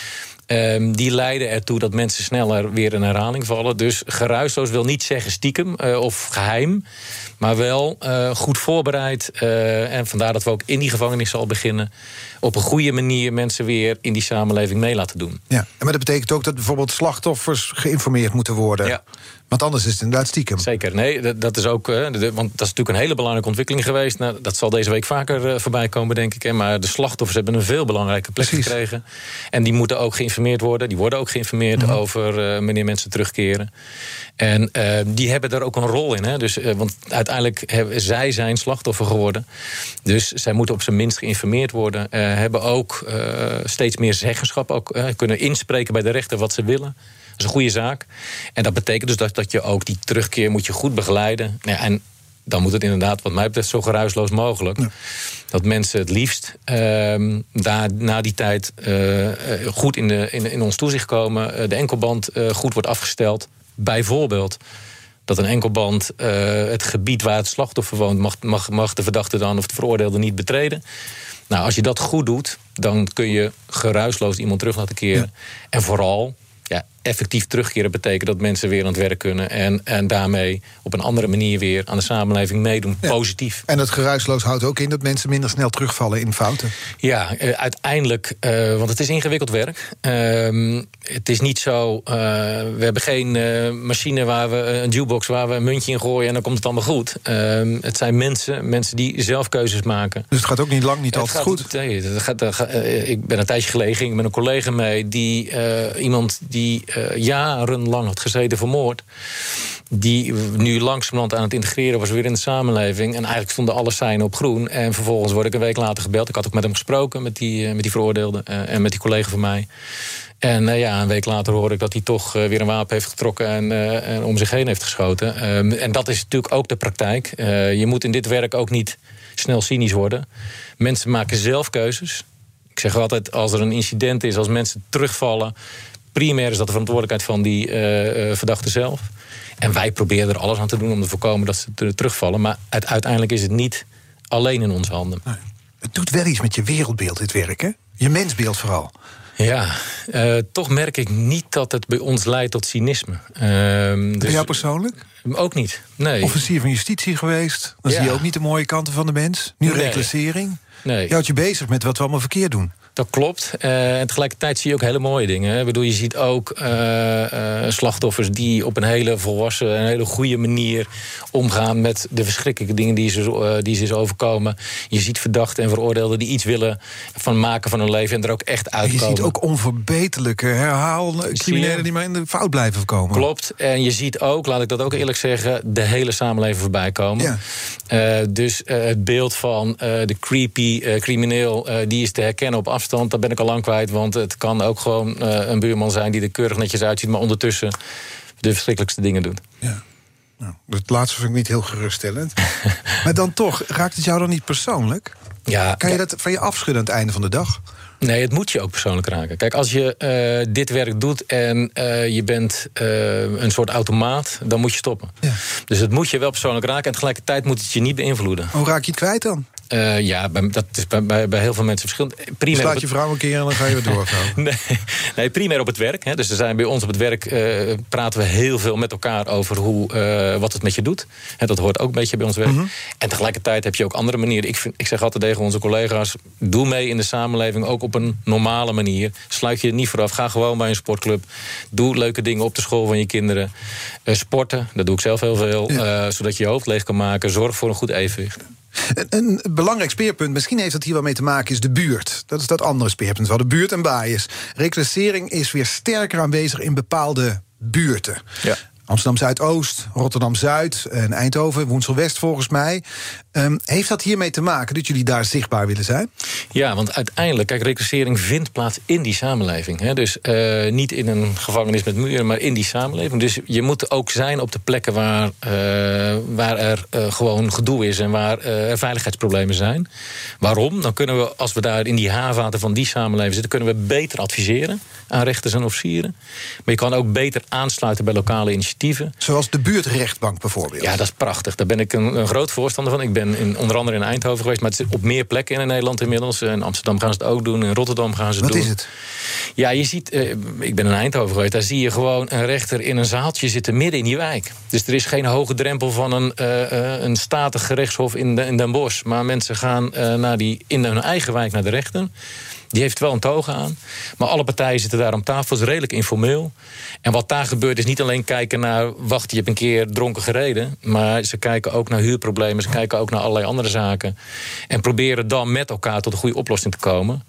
Um, die leiden ertoe dat mensen sneller weer in herhaling vallen. Dus geruisloos wil niet zeggen stiekem uh, of geheim. Maar wel uh, goed voorbereid. Uh, en vandaar dat we ook in die gevangenis al beginnen. Op een goede manier mensen weer in die samenleving mee laten doen. Ja, maar dat betekent ook dat bijvoorbeeld slachtoffers geïnformeerd moeten worden. Ja. Want anders is het inderdaad stiekem. Zeker, nee, dat, is ook. want dat is natuurlijk een hele belangrijke ontwikkeling geweest. Nou, dat zal deze week vaker voorbij komen, denk ik. Hè. Maar de slachtoffers hebben een veel belangrijke plek gekregen. En die moeten ook geïnformeerd worden. Die worden ook geïnformeerd mhm. over wanneer mensen terugkeren. En die hebben daar ook een rol in. Hè. Dus, want uiteindelijk hebben zij zijn slachtoffer geworden. Dus zij moeten op zijn minst geïnformeerd worden. Hebben ook steeds meer zeggenschap. Ook kunnen inspreken bij de rechter wat ze willen. Dat is een goede zaak. En dat betekent dus dat, dat je ook die terugkeer moet je goed begeleiden. Ja, en dan moet het inderdaad, wat mij betreft, zo geruisloos mogelijk. Dat mensen het liefst uh, daar, na die tijd uh, goed in, de, in, in ons toezicht komen. Uh, de enkelband goed wordt afgesteld. Bijvoorbeeld dat een enkelband het gebied waar het slachtoffer woont... Mag, mag, mag de verdachte dan of de veroordeelde niet betreden. Nou, als je dat goed doet, dan kun je geruisloos iemand terug laten keren. En vooral, ja, effectief terugkeren betekent dat mensen weer aan het werk kunnen. En, en daarmee op een andere manier weer aan de samenleving meedoen. Positief. En het geruisloos houdt ook in dat mensen minder snel terugvallen in fouten. Ja, eh, uiteindelijk, uh, want het is ingewikkeld werk. Uh, het is niet zo, uh, we hebben geen machine waar we een jukebox waar we een muntje in gooien en dan komt het allemaal goed. Ehm, het zijn mensen, mensen die zelf keuzes maken. Dus het gaat ook niet lang niet altijd goed? Nee, het gaat, ik ben een tijdje geleden ging met een collega mee die iemand die uh, jarenlang had gezeten vermoord. Die nu langzamerhand aan het integreren was weer in de samenleving. En eigenlijk stonden alle seinen op groen. En vervolgens word ik een week later gebeld. Ik had ook met hem gesproken, met die, eh, met die veroordeelde. Uh, en met die collega van mij. En ja, een week later hoor ik dat hij toch weer een wapen heeft getrokken en, en om zich heen heeft geschoten. Ehm, en dat is natuurlijk ook de praktijk. je moet in dit werk ook niet snel cynisch worden. Mensen maken zelf keuzes. Ik zeg altijd, als er een incident is, als mensen terugvallen primair is dat de verantwoordelijkheid van die uh, verdachte zelf. En wij proberen er alles aan te doen om te voorkomen dat ze terugvallen. Maar uiteindelijk is het niet alleen in onze handen. Nee. Het doet wel iets met je wereldbeeld, dit werk, hè? Je mensbeeld vooral. Ja, uh, toch merk ik niet dat het bij ons leidt tot cynisme. Uh, dus bij jou persoonlijk? Ook niet, nee. Officier van Justitie geweest. Dan zie je ook niet de mooie kanten van de mens. Nu nee. reclassering. Nee. Je houdt je bezig met wat we allemaal verkeerd doen. Dat klopt. Uh, en tegelijkertijd zie je ook hele mooie dingen. Ik bedoel, je ziet ook uh, uh, slachtoffers die op een hele volwassen, een hele goede manier omgaan met de verschrikkelijke dingen die ze, die ze is overkomen. Je ziet verdachten en veroordeelden die iets willen van maken van hun leven en er ook echt uitkomen. Je ziet ook onverbeterlijke herhaal criminelen die maar in de fout blijven komen. Klopt. En je ziet ook, laat ik dat ook eerlijk zeggen, de hele samenleving voorbij komen. Ja. dus het beeld van de creepy crimineel, die is te herkennen op afstand afstand, dat ben ik al lang kwijt. Want het kan ook gewoon uh, een buurman zijn die er keurig netjes uitziet, maar ondertussen de verschrikkelijkste dingen doet. Ja. Nou, het laatste vind ik niet heel geruststellend. <laughs> maar dan toch, raakt het jou dan niet persoonlijk? Ja, kan je dat van je afschudden aan het einde van de dag? Nee, het moet je ook persoonlijk raken. Kijk, als je uh, dit werk doet en uh, je bent uh, een soort automaat, dan moet je stoppen. Ja. Dus het moet je wel persoonlijk raken en tegelijkertijd moet het je niet beïnvloeden. Hoe raak je het kwijt dan? Uh, ja, dat is bij, bij, bij, heel veel mensen verschillend. Primair Slaat je vrouw een keer en dan ga je weer door. <laughs> nee, nee, primair op het werk. Hè. Dus er zijn bij ons op het werk uh, praten we heel veel met elkaar over hoe, uh, wat het met je doet. Dat hoort ook een beetje bij ons werk. Mm -hmm. En tegelijkertijd heb je ook andere manieren. Ik, vind, ik zeg altijd tegen onze collega's: doe mee in de samenleving ook op een normale manier. Sluit je niet vooraf. Ga gewoon bij een sportclub. Doe leuke dingen op de school van je kinderen. sporten, dat doe ik zelf heel veel. Ja. zodat je je hoofd leeg kan maken. Zorg voor een goed evenwicht. Een, belangrijk speerpunt, misschien heeft dat hier wel mee te maken, is de buurt. Dat is dat andere speerpunt, wel de buurt en bias. Reclassering is weer sterker aanwezig in bepaalde buurten. Ja. Amsterdam Zuidoost, Rotterdam Zuid en Eindhoven, Woensel West volgens mij. Um, heeft dat hiermee te maken dat jullie daar zichtbaar willen zijn? Ja, want uiteindelijk, kijk, reclassering vindt plaats in die samenleving. Hè? Dus uh, niet in een gevangenis met muren, maar in die samenleving. Dus je moet ook zijn op de plekken waar, uh, waar er uh, gewoon gedoe is en waar er veiligheidsproblemen zijn. Waarom? Dan kunnen we, als we daar in die haarvaten van die samenleving zitten, kunnen we beter adviseren aan rechters en officieren. Maar je kan ook beter aansluiten bij lokale initiatieven. Zoals de buurtrechtbank bijvoorbeeld. Ja, dat is prachtig. Daar ben ik een, een groot voorstander van. Ik ben in, onder andere in Eindhoven geweest, maar het zit op meer plekken in Nederland inmiddels. In Amsterdam gaan ze het ook doen, in Rotterdam gaan ze het Wat doen. Wat is het? Ja, je ziet, eh, ik ben in Eindhoven geweest, daar zie je gewoon een rechter in een zaaltje zitten midden in die wijk. Dus er is geen hoge drempel van een, uh, een statig gerechtshof in, de, in Den Bosch. Maar mensen gaan naar die, in hun eigen wijk naar de rechter. Die heeft wel een toga aan. Maar alle partijen zitten daar om tafel. Is redelijk informeel. En wat daar gebeurt is niet alleen kijken naar... wacht, je hebt een keer dronken gereden. Maar ze kijken ook naar huurproblemen. Ze kijken ook naar allerlei andere zaken. En proberen dan met elkaar tot een goede oplossing te komen.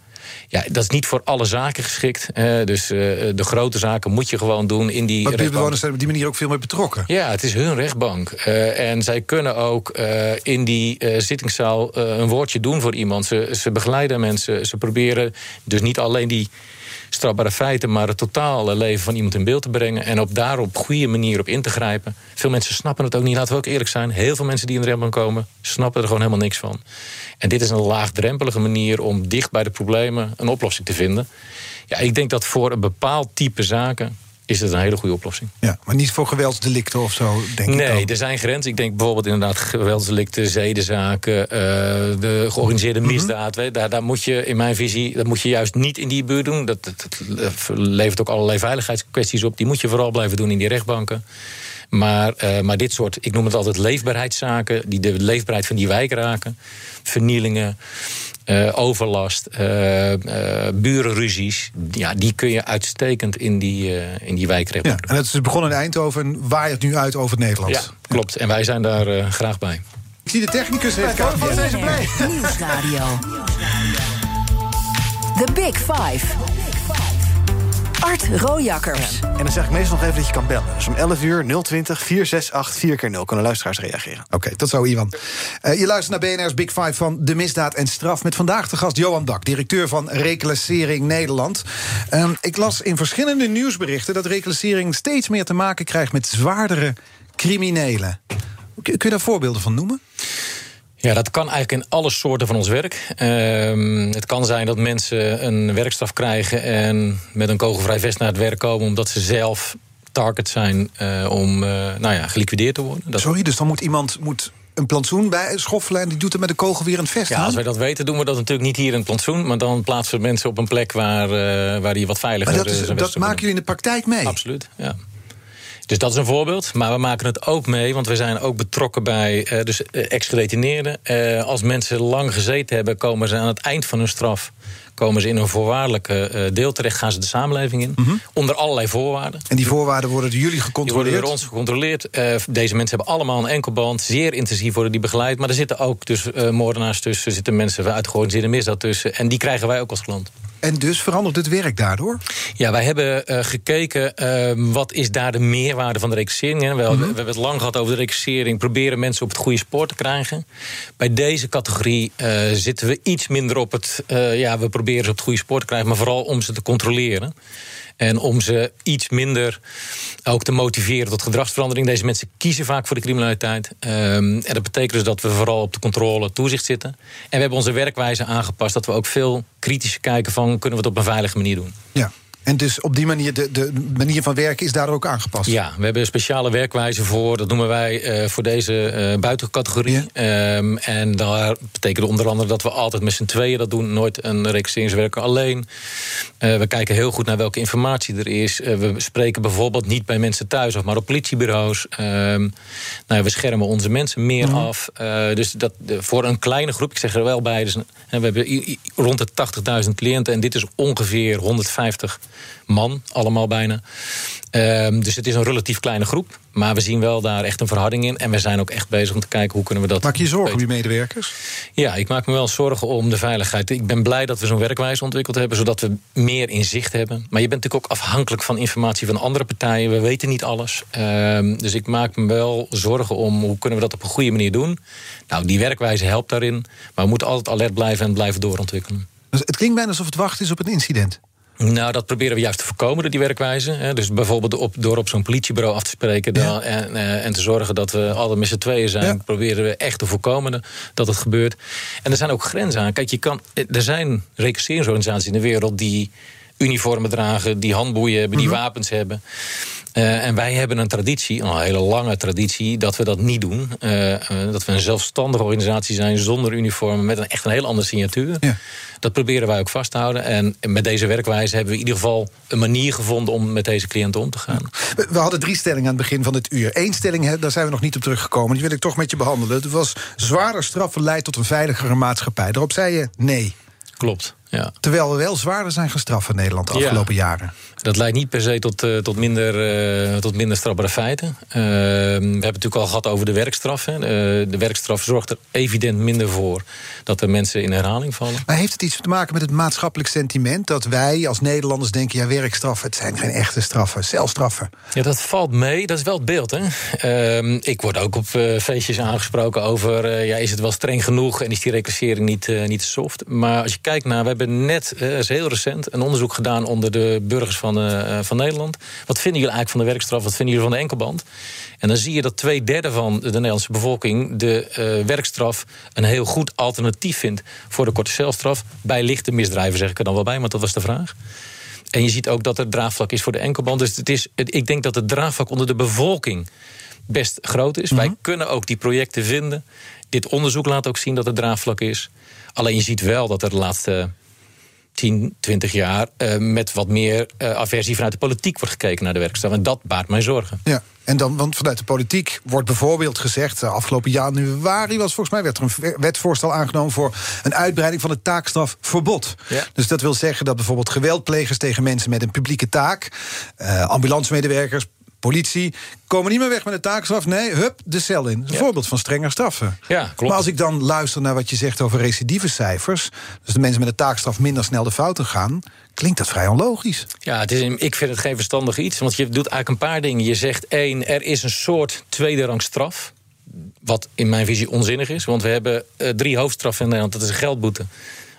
Ja, dat is niet voor alle zaken geschikt. dus uh, de grote zaken moet je gewoon doen in die. Maar buurtbewoners zijn op die manier ook veel meer betrokken. Ja, het is hun rechtbank. Uh, en zij kunnen ook uh, in die zittingszaal een woordje doen voor iemand. Ze, ze begeleiden mensen. Ze proberen dus niet alleen die strafbare feiten, maar het totale leven van iemand in beeld te brengen. En op daar op goede manier op in te grijpen. Veel mensen snappen het ook niet, laten we ook eerlijk zijn. Heel veel mensen die in de rechtbank komen, snappen er gewoon helemaal niks van. En dit is een laagdrempelige manier om dicht bij de problemen een oplossing te vinden. Ja, ik denk dat voor een bepaald type zaken is het een hele goede oplossing. Ja, maar niet voor geweldsdelicten of zo, denk nee, ik Nee, er zijn grenzen. Ik denk bijvoorbeeld inderdaad geweldsdelicten, zedenzaken... Uh, de georganiseerde mhm. misdaad. Daar, daar moet je, in mijn visie, dat moet je juist niet in die buurt doen. Dat, dat, dat levert ook allerlei veiligheidskwesties op. Die moet je vooral blijven doen in die rechtbanken. Maar, uh, maar dit soort, ik noem het altijd leefbaarheidszaken... die de leefbaarheid van die wijk raken. Vernielingen, uh, overlast, uh, uh, burenruzies. Ja, die kun je uitstekend in die, in die wijkrechtbank ja, En het is begonnen in Eindhoven en waait nu uit over Nederland. Ja, klopt. En wij zijn daar graag bij. Ik zie de technicus heeft van deze blij. Nieuwsradio. The Big Five. Art Rojakkers. En dan zeg ik meestal nog even dat je kan bellen. Dus om 11 uur 020 468 4 keer 0 kunnen luisteraars reageren. Oké, okay, tot zo, Ivan. Uh, je luistert naar BNR's Big Five van De Misdaad en Straf... met vandaag de gast Johan Dak, directeur van Reclassering Nederland. Uh, ik las in verschillende nieuwsberichten... dat reclassering steeds meer te maken krijgt met zwaardere criminelen. Kun je daar voorbeelden van noemen? Ja, dat kan eigenlijk in alle soorten van ons werk. Uh, het kan zijn dat mensen een werkstraf krijgen en met een kogelvrij vest naar het werk komen omdat ze zelf target zijn uh, om uh, nou ja, geliquideerd te worden. Dat... Sorry, dus dan moet iemand moet een plantsoen bij schoffelen en die doet het met een kogel weer een vest Ja, als wij dat weten, doen we dat natuurlijk niet hier in het plantsoen, maar dan plaatsen we mensen op een plek waar, uh, waar die wat veiliger maar dat, is, dat maken jullie in de praktijk mee? Absoluut, ja. Dus dat is een voorbeeld. Maar we maken het ook mee, want we zijn ook betrokken bij uh, dus, uh, ex-gedetineerden. Uh, als mensen lang gezeten hebben, komen ze aan het eind van hun straf komen ze in een voorwaardelijke deel terecht, gaan ze de samenleving in. Mm -hmm. Onder allerlei voorwaarden. En die voorwaarden worden door jullie gecontroleerd? Die worden door ons gecontroleerd. Deze mensen hebben allemaal een enkelband. Zeer intensief worden die begeleid. Maar er zitten ook dus moordenaars tussen. Er zitten mensen uit georganiseerde misdaad tussen. En die krijgen wij ook als klant. En dus verandert het werk daardoor? Ja, wij hebben uh, gekeken uh, wat is daar de meerwaarde van de recrussering. We, mm -hmm. we, hebben het lang gehad over de recrussering. Proberen mensen op het goede spoor te krijgen. Bij deze categorie uh, zitten we iets minder op het... ja, we proberen ze op het goede spoor te krijgen... maar vooral om ze te controleren. En om ze iets minder ook te motiveren tot gedragsverandering. Deze mensen kiezen vaak voor de criminaliteit. Um, en dat betekent dus dat we vooral op de controle toezicht zitten. En we hebben onze werkwijze aangepast. Dat we ook veel kritischer kijken van kunnen we het op een veilige manier doen. Ja. En dus op die manier, de, de manier van werken is daar ook aangepast? Ja, we hebben een speciale werkwijze voor. Dat noemen wij uh, voor deze uh, buitencategorie. Ja. Um, en daar betekent onder andere dat we altijd met z'n tweeën dat doen. Nooit een registreringswerker alleen. Uh, we kijken heel goed naar welke informatie er is. we spreken bijvoorbeeld niet bij mensen thuis, of maar op politiebureaus. Um, nou, we schermen onze mensen meer mm. af. dus dat, voor een kleine groep, ik zeg er wel bij... Dus, we hebben rond de 80.000 cliënten... en dit is ongeveer 150 man, allemaal bijna. Um, dus het is een relatief kleine groep. Maar we zien wel daar echt een verharding in. En we zijn ook echt bezig om te kijken hoe kunnen we dat... Maak je zorgen om je medewerkers? Ja, ik maak me wel zorgen om de veiligheid. Ik ben blij dat we zo'n werkwijze ontwikkeld hebben... zodat we meer inzicht hebben. Maar je bent natuurlijk ook afhankelijk van informatie van andere partijen. We weten niet alles. Um, dus ik maak me wel zorgen om hoe kunnen we dat op een goede manier doen. Nou, die werkwijze helpt daarin. Maar we moeten altijd alert blijven en blijven doorontwikkelen. Dus het klinkt bijna alsof het wachten is op een incident. Nou, dat proberen we juist te voorkomen door die werkwijze. Dus bijvoorbeeld op, door op zo'n politiebureau af te spreken... Ja. en, en, te zorgen dat we altijd met z'n tweeën zijn... Ja. proberen we echt te voorkomen dat het gebeurt. En er zijn ook grenzen aan. Kijk, je kan, er zijn recruiteringsorganisaties in de wereld... die uniformen dragen, die handboeien hebben, die mm -hmm. wapens hebben. Uh, en wij hebben een traditie, een hele lange traditie, dat we dat niet doen. Uh, uh, dat we een zelfstandige organisatie zijn zonder uniformen, met een, echt een heel andere signatuur. Ja. Dat proberen wij ook vast te houden. En met deze werkwijze hebben we in ieder geval een manier gevonden om met deze cliënten om te gaan. We, hadden drie stellingen aan het begin van het uur. Eén stelling, daar zijn we nog niet op teruggekomen. Die wil ik toch met je behandelen. Het was zwaarder straffen leidt tot een veiligere maatschappij. Daarop zei je nee. Klopt. Ja. Terwijl we wel zwaarder zijn gestraft in Nederland de afgelopen ja. jaren. Dat leidt niet per se tot, uh, tot, minder, uh, tot minder strafbare feiten. Uh, we hebben het natuurlijk al gehad over de werkstraf. Hè. de werkstraf zorgt er evident minder voor dat er mensen in herhaling vallen. Maar heeft het iets te maken met het maatschappelijk sentiment... dat wij als Nederlanders denken, ja, werkstraffen... het zijn geen echte straffen, celstraffen? Ja, dat valt mee. Dat is wel het beeld, hè. Ehm, ik word ook op feestjes aangesproken over... ja, is het wel streng genoeg en is die reclassering niet, niet soft? Maar als je kijkt naar... we hebben net, dat is heel recent, een onderzoek gedaan... onder de burgers van van, uh, van Nederland. Wat vinden jullie eigenlijk van de werkstraf? Wat vinden jullie van de enkelband? En dan zie je dat twee derde van de Nederlandse bevolking de uh, werkstraf een heel goed alternatief vindt voor de korte celstraf. Bij lichte misdrijven zeg ik er dan wel bij, want dat was de vraag. En je ziet ook dat er draagvlak is voor de enkelband. Dus het is, ik denk dat het draagvlak onder de bevolking best groot is. Mm -hmm. Wij kunnen ook die projecten vinden. Dit onderzoek laat ook zien dat het draagvlak is. Alleen je ziet wel dat er de laatste 10, 20 jaar uh, met wat meer uh, aversie vanuit de politiek wordt gekeken naar de werkstraf. En dat baart mij zorgen. Ja. En dan, want vanuit de politiek wordt bijvoorbeeld gezegd... afgelopen januari was volgens mij werd er een wetsvoorstel aangenomen... voor een uitbreiding van het taakstrafverbod. Ja. Dus dat wil zeggen dat bijvoorbeeld geweldplegers tegen mensen met een publieke taak... Uh, ambulancemedewerkers, politie komen niet meer weg met de taakstraf. Nee, hup, de cel in. Een ja. voorbeeld van strenger straffen. Ja, klopt. Maar als ik dan luister naar wat je zegt over recidivecijfers... dus de mensen met de taakstraf minder snel de fouten gaan... klinkt dat vrij onlogisch. Ja, het is, ik vind het geen verstandig iets. Want je doet eigenlijk een paar dingen. Je zegt één, er is een soort tweede rang straf wat in mijn visie onzinnig is. Want we hebben uh, drie hoofdstraffen in Nederland. Dat is een geldboete,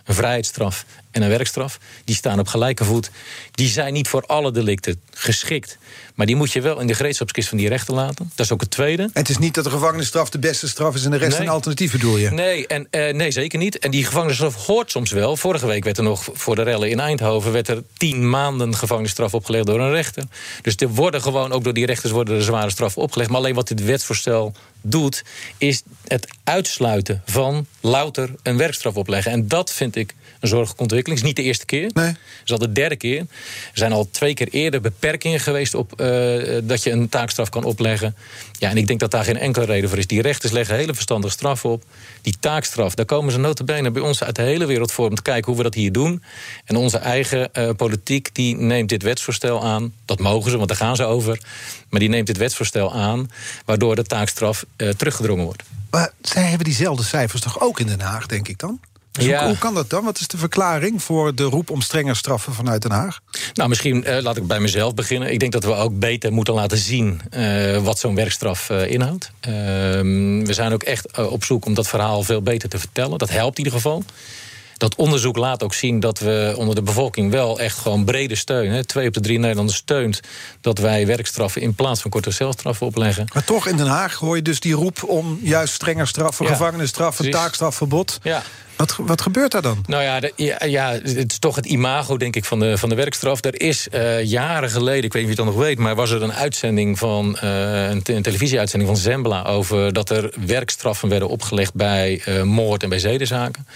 een vrijheidsstraf en een werkstraf. Die staan op gelijke voet. Die zijn niet voor alle delicten geschikt. Maar die moet je wel in de gereedschapskist van die rechter laten. Dat is ook het tweede. En het is niet dat de gevangenisstraf de beste straf is... en de rest nee. een alternatief, bedoel je? Nee, en, uh, nee, zeker niet. En die gevangenisstraf hoort soms wel. Vorige week werd er nog voor de rellen in Eindhoven... werd er tien maanden gevangenisstraf opgelegd door een rechter. Dus er worden gewoon, ook door die rechters... worden er zware straffen opgelegd. Maar alleen wat dit wetsvoorstel doet... is het uitsluiten van louter een werkstraf opleggen. En dat vind ik een zorgelijke ontwikkeling. Het is niet de eerste keer. Nee. Het is al de derde keer. Er zijn al twee keer eerder beperkingen geweest... op uh, dat je een taakstraf kan opleggen. Ja, en ik denk dat daar geen enkele reden voor is. Die rechters leggen hele verstandige straffen op. Die taakstraf, daar komen ze notabene bij ons uit de hele wereld voor... om te kijken hoe we dat hier doen. En onze eigen uh, politiek die neemt dit wetsvoorstel aan. Dat mogen ze, want daar gaan ze over. Maar die neemt dit wetsvoorstel aan... waardoor de taakstraf uh, teruggedrongen wordt. Maar zij hebben diezelfde cijfers toch ook in Den Haag, denk ik dan? Dus ja. hoe, hoe, kan dat dan? Wat is de verklaring voor de roep om strenger straffen vanuit Den Haag? Nou, misschien uh, laat ik bij mezelf beginnen. Ik denk dat we ook beter moeten laten zien uh, wat zo'n werkstraf uh, inhoudt. we zijn ook echt op zoek om dat verhaal veel beter te vertellen. Dat helpt in ieder geval. Dat onderzoek laat ook zien dat we onder de bevolking wel echt gewoon brede steun... Hè, twee op de drie Nederlanders steunt dat wij werkstraffen... in plaats van korte celstraffen opleggen. Maar toch in Den Haag hoor je dus die roep om juist strenger straffen... Ja, gevangenisstraffen, taakstrafverbod. Ja. Wat, wat gebeurt daar dan? Nou ja, de, ja, ja, het is toch het imago, denk ik, van de, van de werkstraf. Er is uh, jaren geleden, ik weet niet of je het dan nog weet... maar was er een uitzending van, uh, een, een televisieuitzending van Zembla... over dat er werkstraffen werden opgelegd bij uh, moord en bij zedenzaken.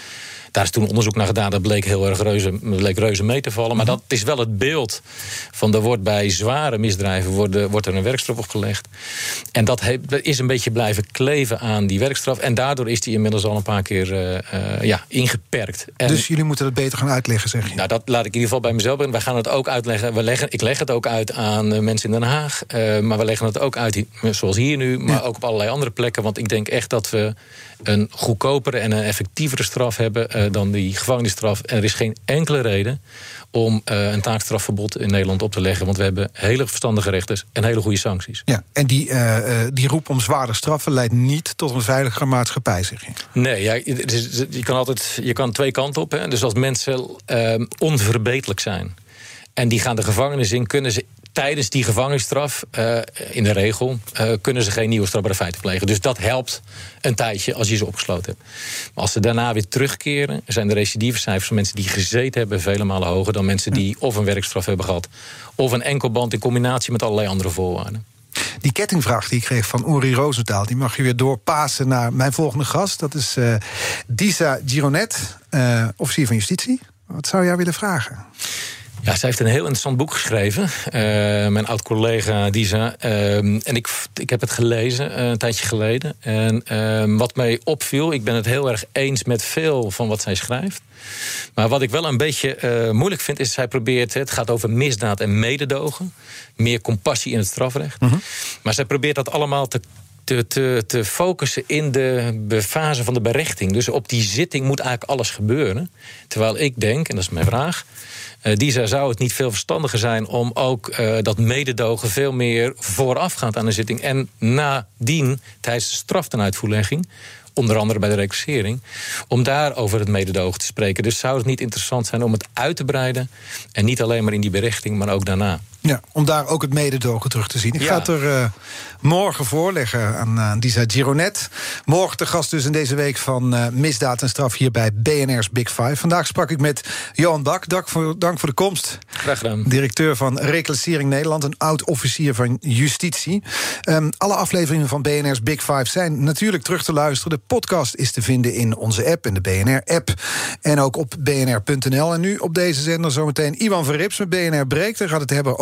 Daar is toen onderzoek naar gedaan. Dat bleek heel erg reuze, bleek reuze mee te vallen. Maar dat is wel het beeld van er wordt bij zware misdrijven wordt, wordt er een werkstraf opgelegd. En dat he, is een beetje blijven kleven aan die werkstraf. En daardoor is die inmiddels al een paar keer uh, uh, ja, ingeperkt. En, dus jullie moeten het beter gaan uitleggen, zeg je? Nou, dat laat ik in ieder geval bij mezelf doen. Wij gaan het ook uitleggen. We leggen, ik leg het ook uit aan uh, mensen in Den Haag. maar we leggen het ook uit, zoals hier nu, maar ja. ook op allerlei andere plekken. Want ik denk echt dat we een goedkopere en een effectievere straf hebben dan die gevangenisstraf. En er is geen enkele reden om uh, een taakstrafverbod in Nederland op te leggen. Want we hebben hele verstandige rechters en hele goede sancties. Ja, en die, uh, die roep om zware straffen leidt niet tot een veiligere maatschappij, zeg je? Nee, ja, je kan altijd je kan twee kanten op. Hè. Dus als mensen onverbeterlijk zijn... en die gaan de gevangenis in, kunnen ze tijdens die gevangenisstraf, uh, in de regel, uh, kunnen ze geen nieuwe strafbare feiten plegen. Dus dat helpt een tijdje als je ze opgesloten hebt. Maar als ze daarna weer terugkeren, zijn de recidivecijfers van mensen die gezeten hebben vele malen hoger dan mensen die of een werkstraf hebben gehad, of een enkelband in combinatie met allerlei andere voorwaarden. Die kettingvraag die ik kreeg van Uri Roosentaal... die mag je weer doorpassen naar mijn volgende gast. Dat is uh, Disa Gironet, officier van justitie. Wat zou jij willen vragen? Ja, zij heeft een heel interessant boek geschreven. Uh, mijn oud-collega Disa. Uh, en ik, ik heb het gelezen uh, een tijdje geleden. En ehm, wat mij opviel, ik ben het heel erg eens met veel van wat zij schrijft. Maar wat ik wel een beetje uh, moeilijk vind, is zij probeert, het gaat over misdaad en mededogen. Meer compassie in het strafrecht. Mhm. Maar zij probeert dat allemaal te te, te, te focussen in de fase van de berechting. Dus op die zitting moet eigenlijk alles gebeuren. Terwijl ik denk, en dat is mijn vraag... Uh, die zou het niet veel verstandiger zijn om ook uh, dat mededogen veel meer voorafgaand aan de zitting en nadien tijdens de straftenuitvoerlegging onder andere bij de reclassering, om daar over het mededogen te spreken. Dus zou het niet interessant zijn om het uit te breiden en niet alleen maar in die berichting, maar ook daarna. Ja, om daar ook het mededogen terug te zien. Ik Ja. ga het er uh, morgen voorleggen aan uh, Disa Gironet. Morgen de gast dus in deze week van uh, Misdaad en Straf hier bij BNR's Big Five. Vandaag sprak ik met Johan Bak. Dank voor, dank voor de komst. Graag gedaan. Directeur van Reclassering Nederland, een oud-officier van Justitie. Um, alle afleveringen van BNR's Big Five zijn natuurlijk terug te luisteren. De podcast is te vinden in onze app, in de BNR-app. En ook op bnr.nl. En nu op deze zender zometeen Iwan Verrips met BNR Breekt. Hij gaat het hebben